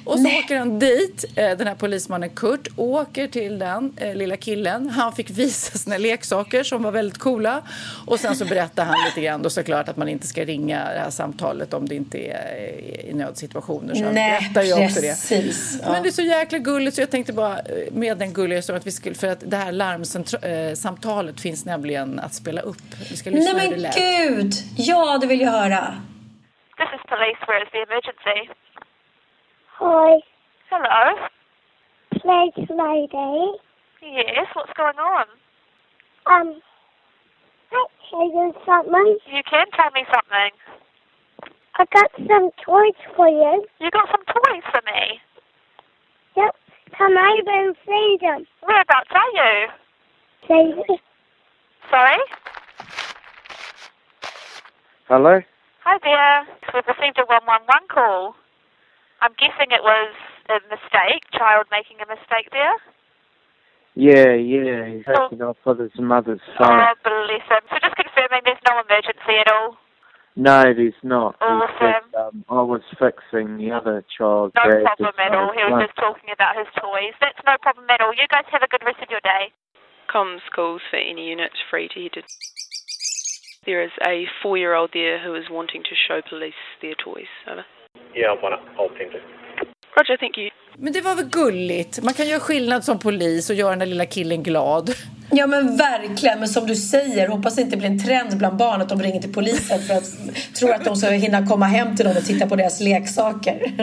Och så åker han dit, eh, den här polismannen Kurt, åker till den eh, lilla killen. Han fick visa sina leksaker som var väldigt coola. Och sen så berättar han lite grann då såklart att man inte ska ringa det här samtalet om det inte är eh, i nödsituationer. Så han Nej, berättar ju också det. precis. Ja. Men det är så jäkla gulligt så jag tänkte bara med den gulliga så att vi skulle, för att det här larmsamtalet finns nämligen att spela upp. Vi ska lyssna Nej hur det men lät. gud! Ja, det vill jag höra. This is police. Where is the emergency? Hi, Hello. Pledge Lady. Yes. What's going on? Um, let's show you something. You can tell me something. I got some toys for you. You got some toys for me. Yep, come over and see them. Whereabouts are you? See, Sorry. Hello? Hi there. We've received a 111 call. I'm guessing it was a mistake, child making a mistake there. Yeah, yeah, he's hacking off with his mother's phone. Oh, bless him. So just confirming there's no emergency at all. No, there's not. It's Awesome. just, um, I was fixing the other child. No bag problem at all. He was just talking about his toys. That's no problem at all. You guys have a good rest of your day. Comms calls for any unit free to head to. There is a four-year-old there who is wanting to show police their toys. Over. Yeah, I want to. I'll attend to. Roger, thank you. Men det var väl gulligt? Man kan göra skillnad som polis och göra den där lilla killen glad. Ja men verkligen, men som du säger, hoppas det inte blir en trend bland barn att de ringer till polisen för att tror att de ska hinna komma hem till någon och titta på deras leksaker.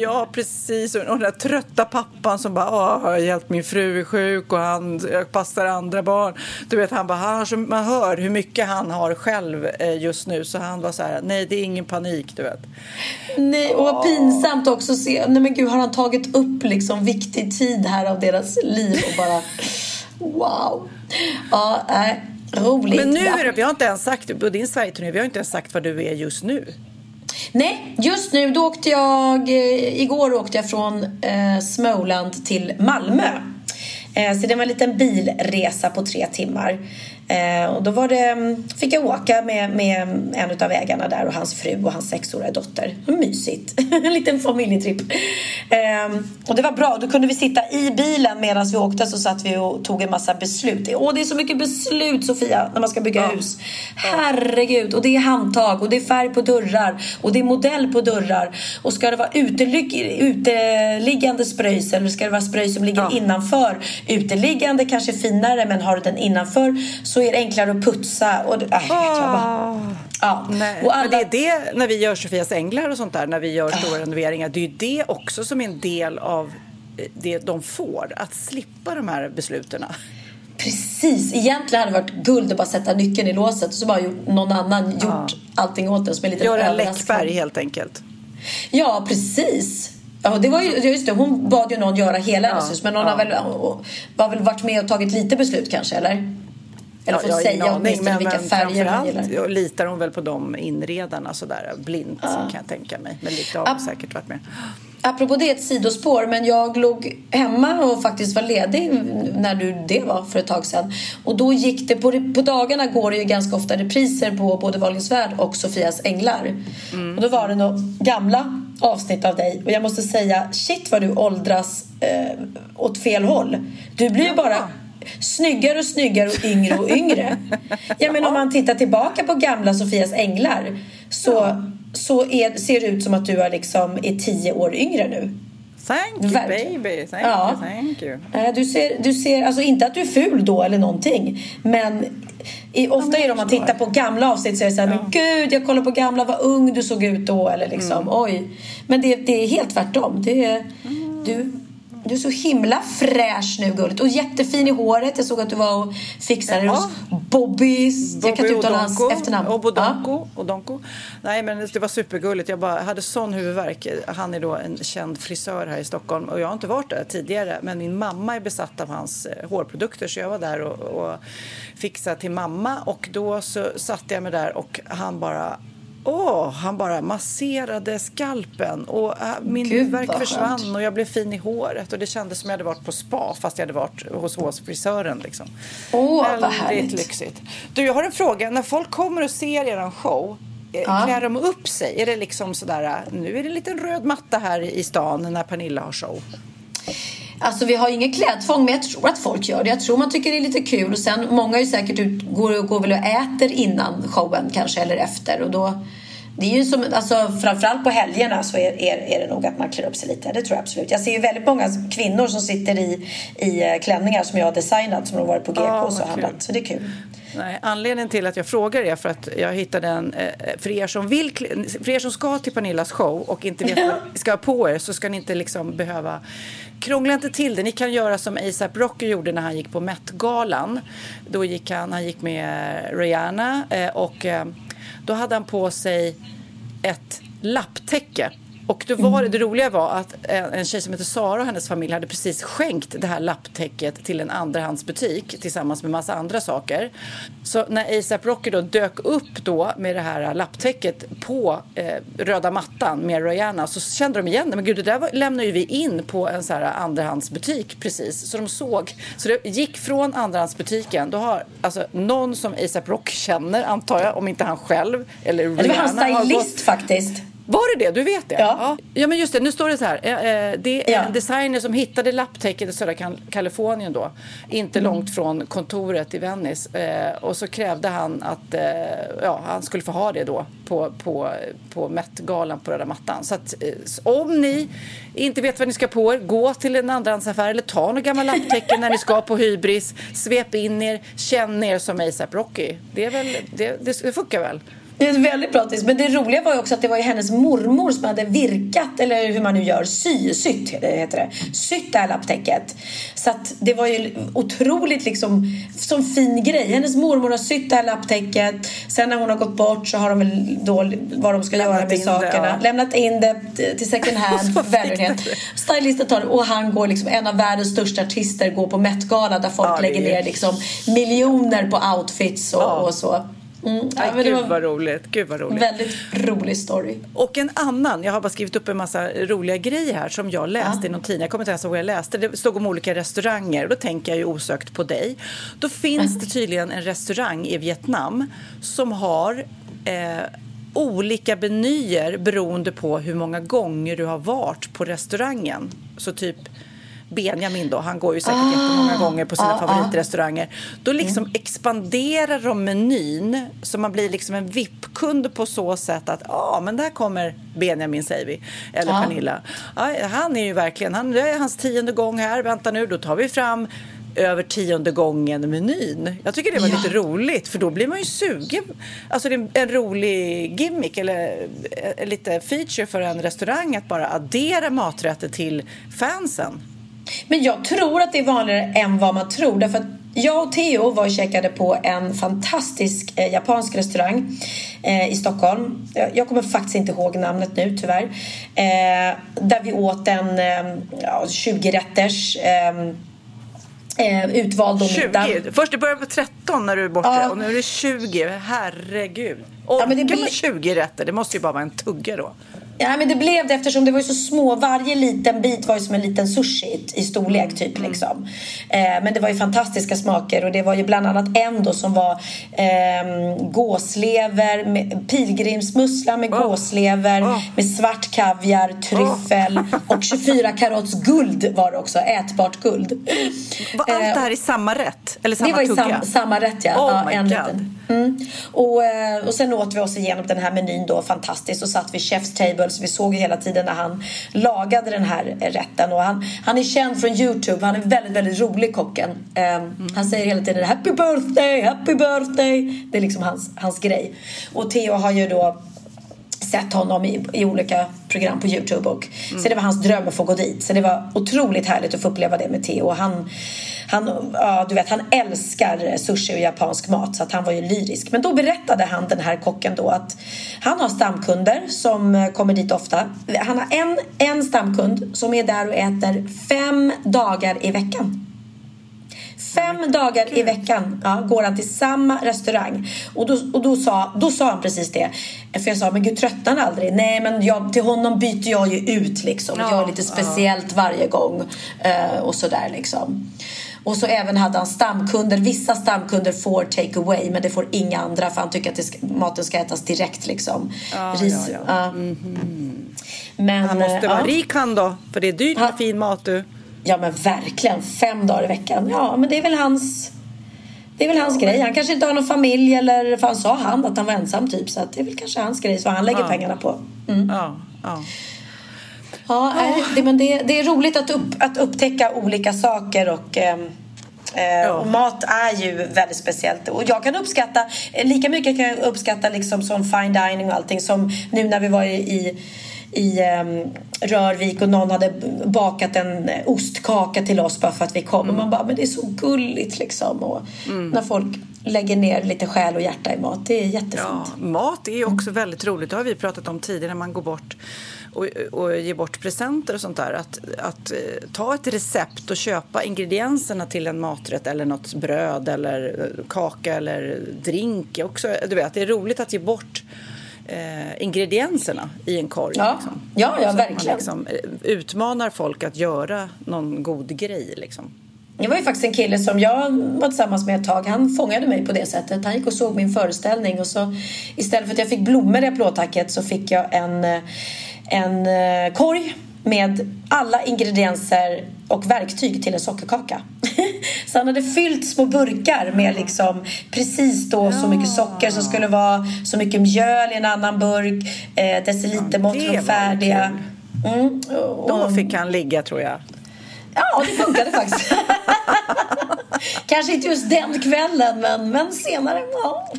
Ja, precis. Och den där trötta pappan som bara Åh, har hjälpt min fru är sjuk och han passar andra barn. Du vet, han bara, han har så, man hör hur mycket han har själv eh, just nu så han var så här, nej det är ingen panik, du vet. Nej, och vad pinsamt också att se, nej men gud har han tagit upp liksom viktig tid här av deras liv och bara wow. Ja, äh, roligt. Men nu är det, vi har inte ens sagt, på din Sverigeturné, vi har inte ens sagt vad du är just nu. Nej, just nu då åkte jag, eh, igår åkte jag från eh, Småland till Malmö. Eh, så det var en liten bilresa på tre timmar. Eh, och då var det, mm, fick jag åka med, med en av ägarna där och hans fru och hans sexåriga dotter. Mysigt. en liten familjetripp. Eh, och det var bra. Då kunde vi sitta i bilen medan vi åkte så satt vi och tog en massa beslut. Åh, det är så mycket beslut Sofia när man ska bygga hus. Herregud. Och det är handtag och det är färg på dörrar och det är modell på dörrar. Och ska det vara utelig uteliggande spröjs eller ska det vara spröj som ligger innanför? Uteliggande kanske finare men har du den innanför så är det enklare att putsa. Och, äh, bara, ja. Nej. och alla, Men det är det när vi gör Sofias änglar och sånt där, när vi gör stora renoveringar. Det är ju det också som är en del av eh, det de får, att slippa de här besluten. Precis, egentligen hade det varit guld att bara sätta nyckeln i låset och så bara gjort, någon annan gjort allting åt en som en liten Göra. Läckberg helt enkelt. Ja, precis. Ja, det var ju, just det, hon bad ju någon göra hela hennes hus men någon har väl, var väl varit med och tagit lite beslut kanske, eller? Eller får har säga åtminstone men, vilka färger man gillar. litar hon väl på de inredarna sådär blint kan jag tänka mig. Men lite har säkert varit med. Apropå det, ett sidospår, men jag låg hemma och faktiskt var ledig när du det var för ett tag sedan. Och då gick det, på, på dagarna går det ju ganska ofta repriser på både Wahlgrens värld och Sofias änglar. Mm. Och då var det några gamla avsnitt av dig och jag måste säga, shit vad du åldras eh, åt fel håll. Du blir ju bara snyggare och snyggare och yngre och yngre. Ja, men om man tittar tillbaka på gamla Sofias änglar så, så är, ser det ut som att du är, liksom, är tio år yngre nu. Thank you Verkligen. baby, thank Ja. you, thank you. Du ser, du ser, alltså inte att du är ful då eller någonting men i, ofta är det om man tittar på gamla avsnitt så är det så här, men gud jag kollar på gamla, vad ung du såg ut då eller liksom, oj. Men det, det är helt tvärtom. Det är, du, du är så himla fräsch nu gulligt och jättefin i håret. Jag såg att du var och fixade Ja. hos Bobbys. jag kan inte uttala hans efternamn. Obodonko, Odonko. Nej, men det var supergulligt. Jag bara hade sån huvudvärk. Han är då en känd frisör här i Stockholm och jag har inte varit där tidigare. Men min mamma är besatt av hans eh, hårprodukter så jag var där och, och fixade till mamma och då så satte jag mig där och han bara Åh, han bara masserade skalpen och äh, min huvudvärk försvann och jag blev fin i håret och det kändes som jag hade varit på spa fast jag hade varit hos hårfrisören liksom. Åh, vad Väldigt härligt. lyxigt. Du, jag har en fråga. När folk kommer och ser er show, eh, Ja. klär de upp sig? Är det liksom sådär, eh, nu är det en liten röd matta här i stan när Pernilla har show? Alltså vi har ju inget klädtvång men jag tror att folk gör det. Jag tror man tycker det är lite kul och sen många är säkert ut, går, går väl och äter innan showen kanske eller efter och då det är ju som, alltså framförallt på helgerna så är, är, är det nog att man klär upp sig lite. Det tror jag absolut. Jag ser ju väldigt många kvinnor som sitter i, i eh, klänningar som jag har designat som har varit på GK Ja, och så handlat. Så det är kul. Nej, anledningen till att jag frågar är för att jag hittade en, eh, för er som vill, för er som ska till Pernillas show och inte vet vad ska på er så ska ni inte liksom behöva Krångla inte till det. Ni kan göra som ASAP Rocky gjorde när han gick på Met-galan. Då gick han, han gick med Rihanna eh, och eh, då hade han på sig ett lapptäcke. Och då var det, det roliga var att en, en tjej som heter Sara och hennes familj hade precis skänkt det här lapptäcket till en andrahandsbutik tillsammans med massa andra saker. Så när ASAP Rocky då dök upp då med det här lapptäcket på eh, röda mattan med Rihanna så kände de igen det. Men gud, det där var, lämnade ju vi in på en så här andrahandsbutik precis. Så de såg. Så det gick från andrahandsbutiken. Då har alltså någon som ASAP Rocky känner, antar jag, om inte han själv eller Ja, Det var hans Rihanna har gått- stylist faktiskt. Var det det? Du vet det? Ja. Ja, men just det. Nu står det så här. Eh, eh, Det är en designer som hittade lapptäcket i södra Kal- Kalifornien då. Inte Mm. långt från kontoret i Venice. Eh, Och så krävde han att eh, ja, han skulle få ha det då på, på, på Met-galan på röda mattan. Så att, om ni inte vet vad ni ska på er, gå till en andrahandsaffär eller ta några gamla lapptäcken när ni ska på hybris. Svep in er, känn er som ASAP Rocky. Det, är väl, det, det funkar väl? Det är ett väldigt bra tips. Men det roliga var ju också att det var ju hennes mormor som hade virkat, eller hur man nu gör, sy, sytt heter det. Sytt det här lapptäcket. Så att det var ju otroligt liksom, som fin grej. Hennes mormor har sytt det här lapptäcket. Sen när hon har gått bort så har de väl då vad de ska Lämnat göra med in det, sakerna. ja. Lämnat in det till second hand, välgörenhet. Stylisten tar det och han går liksom, en av världens största artister går på Met-gala där folk Ja, lägger ner liksom miljoner på outfits och, och så. Mm. Ja, Aj, men det gud vad roligt. Gud vad roligt. Väldigt rolig story. Och en annan, jag har bara skrivit upp en massa roliga grejer här som jag läste i någon tidning. Jag kommer inte ens ihåg vad jag läste. Det stod om olika restauranger och då tänker jag ju osökt på dig. Då finns det tydligen en restaurang i Vietnam som har eh, olika menyer beroende på hur många gånger du har varit på restaurangen. Så typ Benjamin då, han går ju säkert Ah. jättemånga gånger på sina Ah, ah. favoritrestauranger. Då liksom expanderar de menyn så man blir liksom en VIP-kund på så sätt att ja, men där kommer Benjamin säger vi, eller Ah. Pernilla. Han är ju verkligen, han, det är hans tionde gång här, vänta nu, då tar vi fram över tionde gången menyn. Jag tycker det var Ja. lite roligt för då blir man ju sugen. Alltså det är en rolig gimmick eller eh, lite feature för en restaurang att bara addera maträtter till fansen. Men jag tror att det är vanligare än vad man tror. Därför att jag och Theo var och käkade på en fantastisk eh, japansk restaurang eh, i Stockholm. Jag, jag kommer faktiskt inte ihåg namnet nu tyvärr. Eh, där vi åt en eh, ja, 20-rätters eh, eh, utvald middag. 20. Först det började på 13 när du är borta Ja. och nu är det 20. Herregud. Och Ja, men det blir- 20 rätter. Det måste ju bara vara en tugga då. Ja, men det blev det eftersom det var ju så små. Varje liten bit var ju som en liten sushi i storlek typ liksom. Eh, men det var ju fantastiska smaker och det var ju bland annat en då som var eh, gåslever, med, pilgrimsmussla med gåslever med svart kaviar, tryffel och 24 karats guld var det också, ätbart guld. Var allt det här i samma rätt? Eller samma det var i sam, samma rätt ja. Oh ja en God. liten. Mm. Och, eh, och sen åt vi oss igenom den här menyn då fantastiskt och satt vid chef's table så vi såg ju hela tiden när han lagade den här rätten och han, han är känd från Youtube, han är väldigt väldigt rolig kocken. Eh, Han säger hela tiden happy birthday, happy birthday. Det är liksom hans, hans grej. Och Theo har ju då sett honom i, i olika program på Youtube. Och, Så det var hans dröm att få gå dit. Så det var otroligt härligt att få uppleva det med Theo. Han, han, ja, du vet, han älskar sushi och japansk mat så att han var ju lyrisk. Men då berättade han, den här kocken då, att han har stamkunder som eh, kommer dit ofta. Han har en, en stamkund som är där och äter fem dagar i veckan. Fem dagar i veckan ja, går han till samma restaurang. Och, då, och då, sa, då sa han precis det. För jag sa, men gud tröttnar han aldrig? Nej, men jag, till honom byter jag ju ut liksom. Ja, Gör lite speciellt varje gång. Eh, och sådär liksom. Och så även hade han stamkunder. Vissa stamkunder får take away men det får inga andra för han tycker att ska, maten ska ätas direkt liksom. Ja, Ris, ja, ja. Men, Han måste eh, vara ja. rik han då, för det är dyrt med fin mat du. Ja men verkligen, fem dagar i veckan. Ja men det är väl hans Det är väl hans grej. Han kanske inte har någon familj eller för han sa han att han var ensam typ så att det är väl kanske hans grej så han lägger Ja. pengarna på. Mm. Ja, ja. Ja, det, men det, det är roligt att, upp, att upptäcka olika saker och ehm, eh, Och mat är ju väldigt speciellt. Och jag kan uppskatta, eh, lika mycket kan jag uppskatta liksom som fine dining och allting som nu när vi var i, i i ehm, Rörvik och någon hade bakat en eh, ostkaka till oss bara för att vi kom. Och man bara, men det är så gulligt liksom. Och När folk lägger ner lite själ och hjärta i mat. Det är jättefint. Ja, mat är också väldigt roligt. Det har vi pratat om tidigare när man går bort och, och ger bort presenter och sånt där. Att, att eh, ta ett recept och köpa ingredienserna till en maträtt eller något bröd eller eh, kaka eller drink. Också, du vet, det är roligt att ge bort eh, ingredienserna i en korg. Ja. liksom. Ja, ja, verkligen. Liksom, eh, utmanar folk att göra någon god grej. Liksom. Det var ju faktiskt en kille som jag var tillsammans med ett tag. Han fångade mig på det sättet. Han gick och såg min föreställning och så istället för att jag fick blommor i applådtacket så fick jag en, en eh, korg med alla ingredienser och verktyg till en sockerkaka. så han hade fyllt små burkar med liksom precis då så mycket socker som skulle vara så mycket mjöl i en annan burk, eh, decilitermått det från färdiga. Mm, Då fick han ligga tror jag. Ja, det funkade faktiskt. Kanske inte just den kvällen, men, men senare. Ja.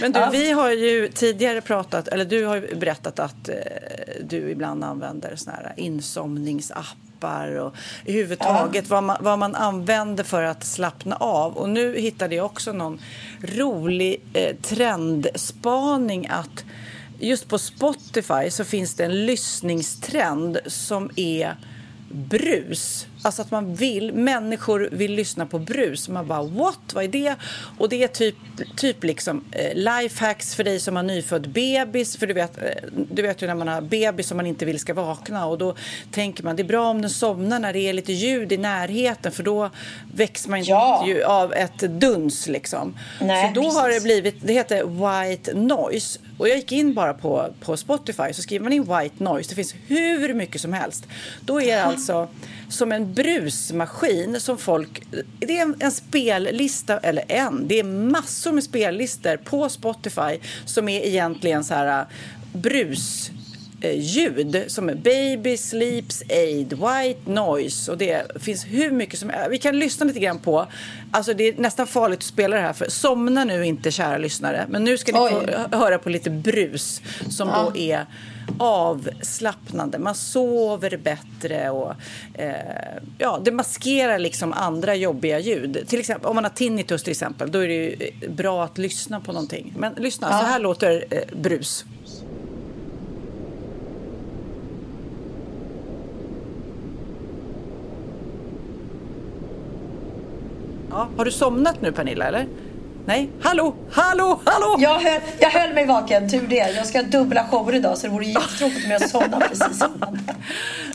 Men du, Ja. vi har ju tidigare pratat, eller du har ju berättat att eh, du ibland använder såna här insomningsappar och överhuvudtaget vad, man, vad man använder för att slappna av. Och nu hittade jag också någon rolig eh, trendspaning att just på Spotify så finns det en lyssningstrend som är brus. Alltså att man vill, människor vill lyssna på brus. Man bara what, vad är det? Och det är typ, typ liksom eh, lifehacks för dig som har nyfödd bebis. För du vet, eh, du vet ju när man har bebis som man inte vill ska vakna och då tänker man det är bra om den somnar när det är lite ljud i närheten för då väcks man inte ju av ett duns liksom. Nej, så då har det precis. blivit, det heter white noise. Och jag gick in bara på, på Spotify så skriver man in white noise. Det finns hur mycket som helst. Då är det alltså som en brusmaskin som folk... Det är en, en spellista, eller en, det är massor med spellistor på Spotify som är egentligen så här brus eh, ljud som är baby, sleeps, aid, white noise och det finns hur mycket som Vi kan lyssna lite grann på, alltså det är nästan farligt att spela det här för somna nu inte kära lyssnare men nu ska ni få Oj. höra på lite brus som Ja. då är avslappnande. Man sover bättre och eh, ja, det maskerar liksom andra jobbiga ljud. Till exempel om man har tinnitus till exempel, då är det eh, bra att lyssna på någonting. Men lyssna, Ja. så här låter eh, brus. Ja, har du somnat nu Pernilla eller? Nej? Hallå? Hallå? Hallå? Jag höll, jag höll mig vaken, tur det. Jag ska dubbla shower idag så det vore jättetråkigt om jag somnade precis innan.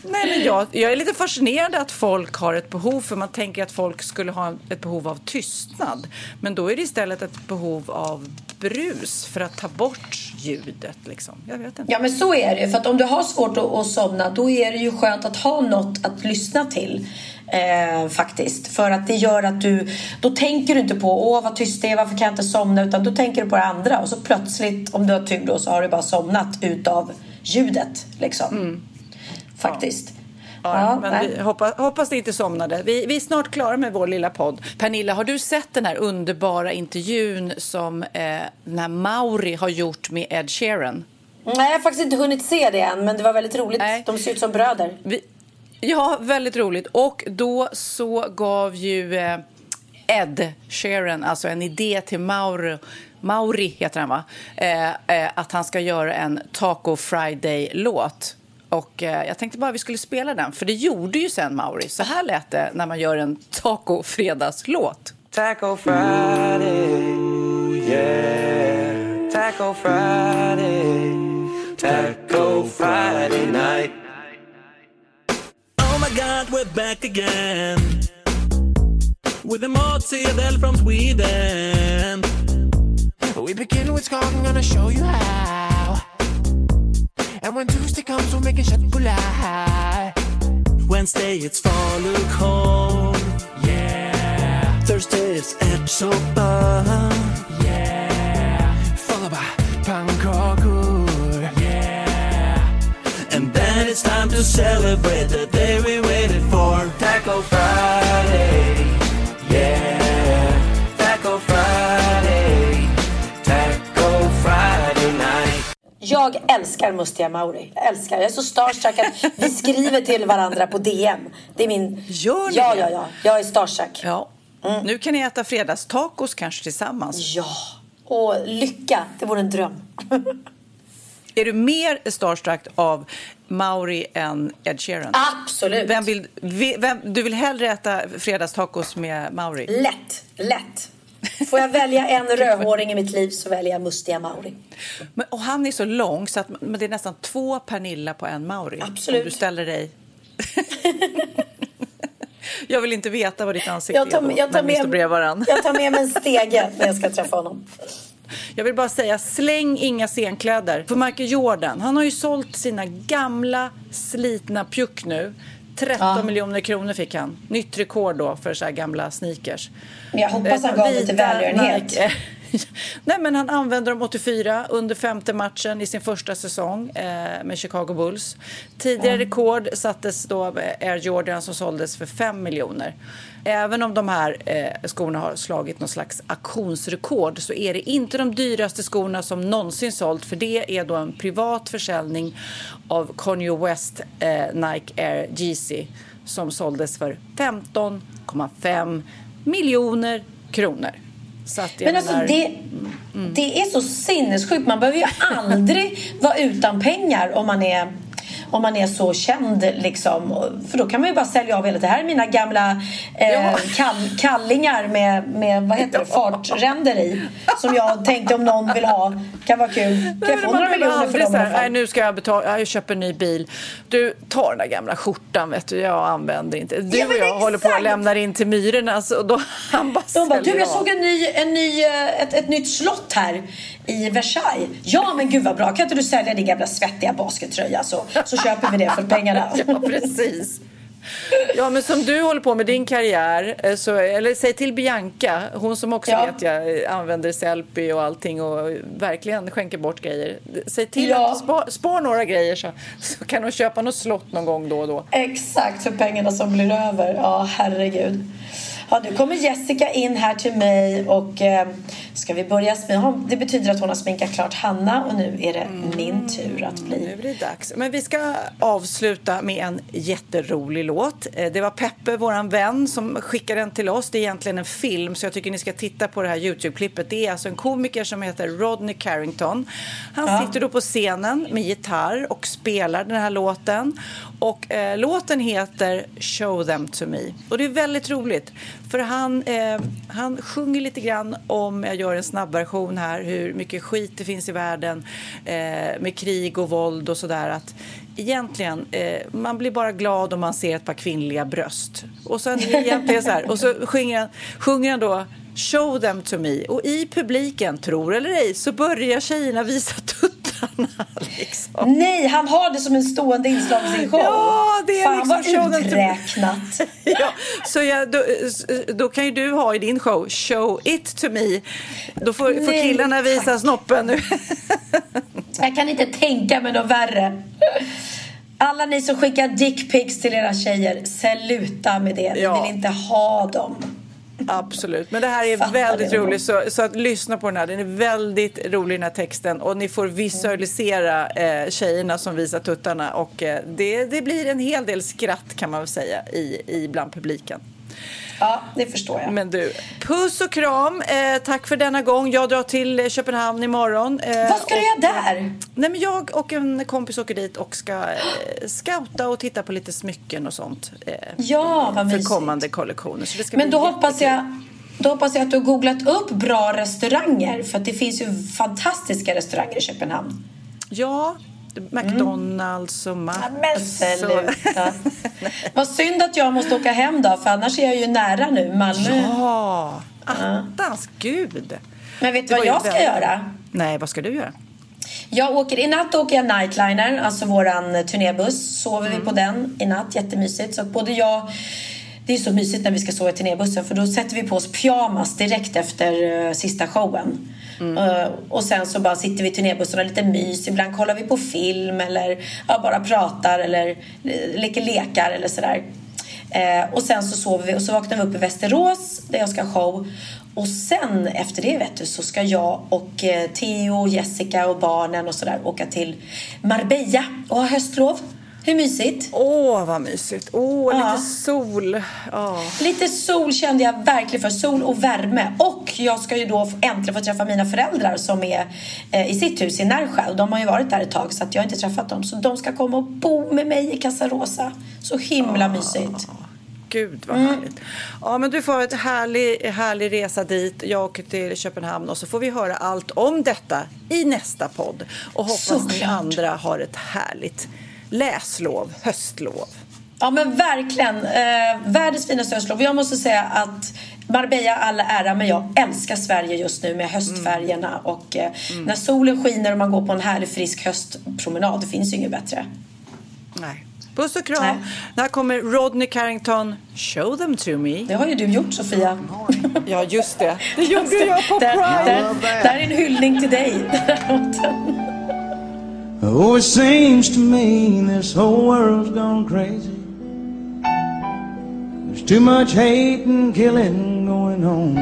Nej, men jag, jag är lite fascinerad att folk har ett behov, för man tänker att folk skulle ha ett behov av tystnad. Men då är det istället ett behov av brus för att ta bort ljudet. Liksom. Jag vet inte. Ja men så är det. För att om du har svårt att, att somna då är det ju skönt att ha något att lyssna till. Eh, faktiskt. För att det gör att du, då tänker du inte på åh vad tyst det är, varför kan jag inte somna? Utan då tänker du på det andra och så plötsligt om du har tur då så har du bara somnat utav ljudet. Liksom. Faktiskt. Ja, Ja, men nej. vi hoppas, hoppas det inte somnade. Vi, vi är snart klara med vår lilla podd. Pernilla, har du sett den här underbara intervjun som eh, den här Mauri har gjort med Ed Sheeran? Nej, jag har faktiskt inte hunnit se det än men det var väldigt roligt. De ser ut som bröder. Vi, ja, väldigt roligt. Och då så gav ju eh, Ed Sheeran alltså en idé till Mauri, Mauri heter han va? Eh, eh, att han ska göra en Taco Friday-låt. Och eh, jag tänkte bara vi skulle spela den, för det gjorde ju sen Mauri. Så här lät det när man gör en Taco-fredagslåt. Taco Friday, yeah. Taco Friday, Taco Friday night. Oh my god, we're back again with a mozzarella from Sweden. We begin with talking, gonna show you how. And when Tuesday comes, we're making köttbullar. Wednesday it's falukorv. Yeah. Thursday it's ärtsoppa. Yeah. Followed by pannkakor. Yeah. And then it's time to celebrate the day we waited for. Taco Jag älskar Mustiga Mauri. Jag älskar. Jag är så starstruck att vi skriver till varandra på DM. Det är min... Gör ni Ja, ja, ja. Jag är starstruck. Ja. Nu kan ni äta fredagstacos kanske tillsammans. Ja. Och lycka, det vore en dröm. Är du mer starstruck av Mauri än Ed Sheeran? Absolut. Vem vill, vi- vem, du vill hellre äta fredagstacos med Mauri? Lätt, lätt. Får jag välja en rödhåring i mitt liv så väljer jag Mustiga Mauri. Men, och han är så lång så att men det är nästan två Pernilla på en Mauri. Absolut. Om du ställer dig... Jag vill inte veta vad ditt ansikte Jag tar, är då, jag, tar med, jag tar med mig en stege när jag ska träffa honom. Jag vill bara säga, släng inga scenkläder. För Michael Jordan, han har ju sålt sina gamla slitna pjuck nu. 13 miljoner kronor fick han. Nytt rekord då för så här gamla sneakers. Men jag hoppas han gav Vita välgörenhet. Nike- Nej, men han använde dem 84 under femte matchen i sin första säsong eh, med Chicago Bulls. Tidigare rekord sattes då av Air Jordan som såldes för 5 miljoner. Även om de här eh, skorna har slagit någon slags auktionsrekord så är det inte de dyraste skorna som någonsin sålt för det är då en privat försäljning av Kanye West eh, Nike Air Yeezy som såldes för 15,5 miljoner kronor. Men alltså menar- det, det är så sinnessjukt. Man behöver ju aldrig vara utan pengar om man är om man är så känd liksom. För då kan man ju bara sälja av hela det här är mina gamla eh, kall, kallingar med, med vad heter det, fartränder i. Som jag tänkte om någon vill ha. Kan vara kul. Kan jag få några miljoner för dem här, nej, nu ska jag betala, jag köper en ny bil. Du, ta den där gamla skjortan vet du, jag använder inte. Du Ja, och jag håller på att exakt. lämna in till myrorna så då han bara De bara, du jag av." såg en ny, en ny, eh, ett, ett nytt slott här i Versailles. Ja men gud vad bra, kan inte du sälja din gamla svettiga baskettröja så, så köper vi det för pengarna. Ja, precis. Ja, men som du håller på med din karriär, eh, så, eller säg till Bianca, hon som också Ja. vet jag eh, använder selfie och allting och verkligen skänker bort grejer. Säg till Ja. att spara spar några grejer så, så kan hon köpa något slott någon gång då och då. Exakt, för pengarna som blir över. Ja, herregud. Ja, nu kommer Jessica in här till mig och eh, ska vi börja sminka? Det betyder att hon har sminkat klart Hanna och nu är det min tur att Nu bli... är det dags. Men vi ska avsluta med en jätterolig låt. Eh, Det var Peppe, våran vän, som skickade den till oss. Det är egentligen en film, så jag tycker ni ska titta på det här Youtube-klippet. Det är alltså en komiker som heter Rodney Carrington. Han Ja. sitter då på scenen med gitarr och spelar den här låten. Och eh, låten heter Show them to me. Och det är väldigt roligt. För han, eh, han sjunger lite grann om, jag gör en snabbversion här, hur mycket skit det finns i världen eh, med krig och våld och sådär. Att egentligen, eh, man blir bara glad om man ser ett par kvinnliga bröst. Och sen egentligen så här, och så sjunger han, sjunger han då Show them to me. Och i publiken, tror eller ej, så börjar tjejerna visa tuttarna. Liksom. Nej, han har det som en stående inslag i sin show. Ja, det är Fan liksom vad uträknat. Ja, så jag, då, då kan ju du ha i din show Show it to me. Då får, får Nej, killarna visa snoppen nu. Jag kan inte tänka mig något värre. Alla ni som skickar dickpics till era tjejer, sluta med det. Vi Ja. vill inte ha dem. Absolut, men det här är Fattar väldigt roligt. Så, så att lyssna på den här. Den är väldigt rolig den här texten och ni får visualisera eh, tjejerna som visar tuttarna och eh, det, det blir en hel del skratt kan man väl säga i, i bland publiken. Ja, det förstår jag. Men du, puss och kram. Eh, tack för denna gång. Jag drar till eh, Köpenhamn imorgon. Eh, Vad ska du göra där? Nej, men jag och en kompis åker dit och ska eh, scouta och titta på lite smycken och sånt. Eh, Ja, vad för mysigt. kommande kollektioner. Men då hoppas, jag, då hoppas jag att du har googlat upp bra restauranger. För det finns ju fantastiska restauranger i Köpenhamn. Ja, McDonalds och Max. Men sluta. Vad synd att jag måste åka hem då, för annars är jag ju nära nu. Malmö. Ja, attans gud. Men vet du vad jag ska väldigt- göra? Nej, vad ska du göra? Jag åker, I natt åker jag Nightliner, alltså våran turnébuss. Sover vi på den i natt, jättemysigt. Så både jag... Det är så mysigt när vi ska sova i turnébussen för då sätter vi på oss pyjamas direkt efter eh, sista showen. Eh, och sen så bara sitter vi i turnébussen och har lite mys. Ibland kollar vi på film eller ja, bara pratar eller eh, leker lekar eller sådär. Eh, och sen så sover vi och så vaknar vi upp i Västerås där jag ska ha show. Och sen efter det vet du så ska jag och eh, Theo, Jessica och barnen och sådär åka till Marbella och ha höstlov. Hur mysigt? Åh, vad mysigt. Åh, Ja. lite sol. Ja. Lite sol kände jag verkligen för. Sol och värme. Och jag ska ju då äntligen få träffa mina föräldrar som är eh, i sitt hus i Närsjö. Och de har ju varit där ett tag så att jag har inte träffat dem. Så de ska komma och bo med mig i Casa Rosa. Så himla mysigt. Gud, vad Mm. härligt. Ja, men du får ha ett härlig, härlig resa dit. Jag åker till Köpenhamn och så får vi höra allt om detta i nästa podd. Och hoppas ni Såklart. andra har ett härligt läslov, höstlov. Ja men verkligen. Eh, världens finaste höstlov. Jag måste säga att Marbella alla ära men jag älskar Sverige just nu med höstfärgerna och eh, när solen skiner och man går på en härlig frisk höstpromenad. Det finns ju inget bättre. Nej. Puss och kram. Nej. Här kommer Rodney Carrington, Show them to me. Det har ju du gjort Sofia. Ja, just det. Det gjorde jag på Pride. där, där är en hyllning till dig. Oh, it seems to me this whole world's gone crazy. There's too much hate and killing going on.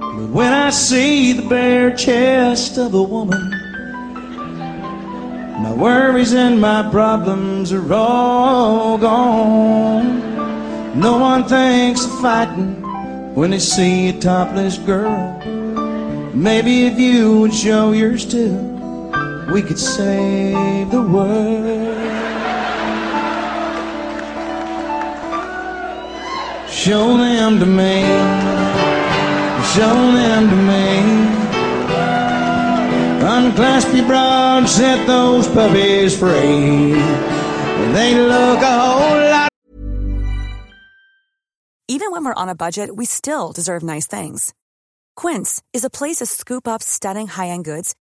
But when I see the bare chest of a woman, my worries and my problems are all gone. No one thinks of fighting when they see a topless girl. Maybe if you would show yours too, we could save the world. Show them to me, show them to me. Unclasp your broad, set those puppies free. They look a whole lot. Even when we're on a budget, we still deserve nice things. Quince is a place to scoop up stunning high-end goods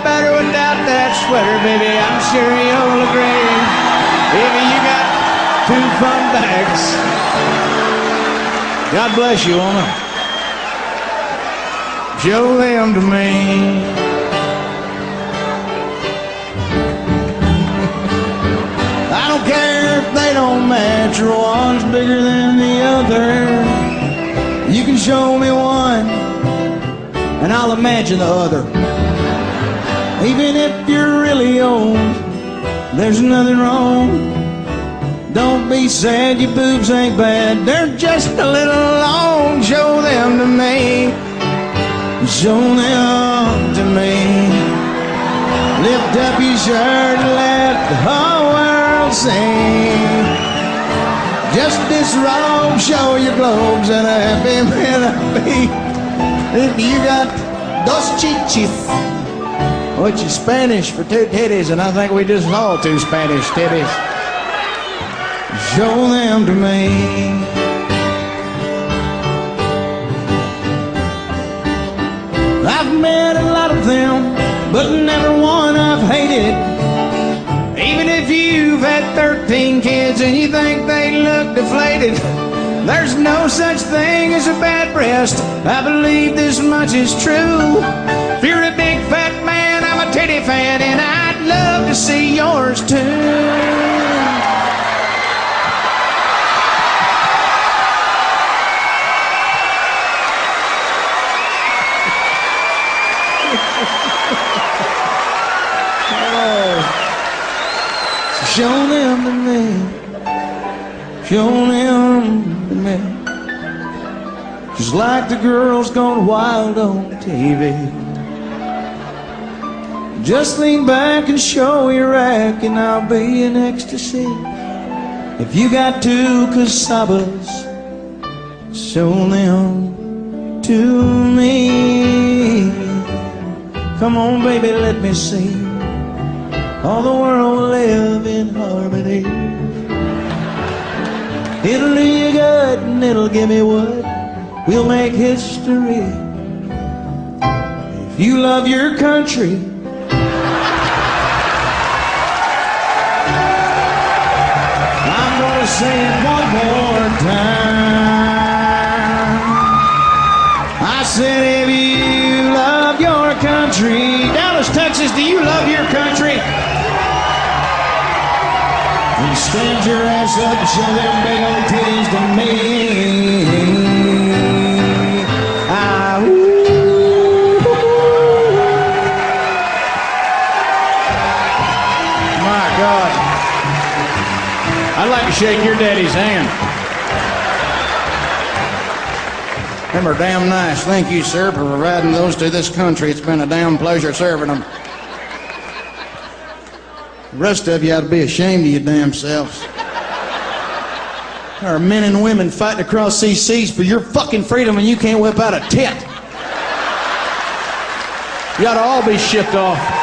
Better without that sweater, baby. I'm sure you'll agree. If you got two fun bags. God bless you, woman. Show them to me. I don't care if they don't match or one's bigger than the other. You can show me one, and I'll imagine the other. Even if you're really old, there's nothing wrong. Don't be sad, your boobs ain't bad. They're just a little long. Show them to me. Show them to me. Lift up your shirt and let the whole world see. Just this robe, show your globes and a happy man I'll be. If you got dos chichis, which is Spanish for two titties, and I think we just saw two Spanish titties. Show them to me. I've met a lot of them, but never one I've hated. Even if you've had 13 kids and you think they look deflated, there's no such thing as a bad breast. I believe this much is true. Fan, and I'd love to see yours too. Oh. Show them to me. Show them to me. Just like the girls gone wild on TV. Just lean back and show your and I'll be in ecstasy. If you got two casabas, show them to me. Come on, baby, let me see. All the world will live in harmony. It'll do you good and it'll give me what we'll make history. If you love your country, say it one more time. I said, if you love your country, Dallas, Texas, do you love your country? Then stand your ass up and show them big old titties to me. Shake your daddy's hand. Them are damn nice. Thank you, sir, for providing those to this country. It's been a damn pleasure serving them. The rest of you ought to be ashamed of your damn selves. There are men and women fighting across these seas for your fucking freedom, and you can't whip out a tit. You ought to all be shipped off.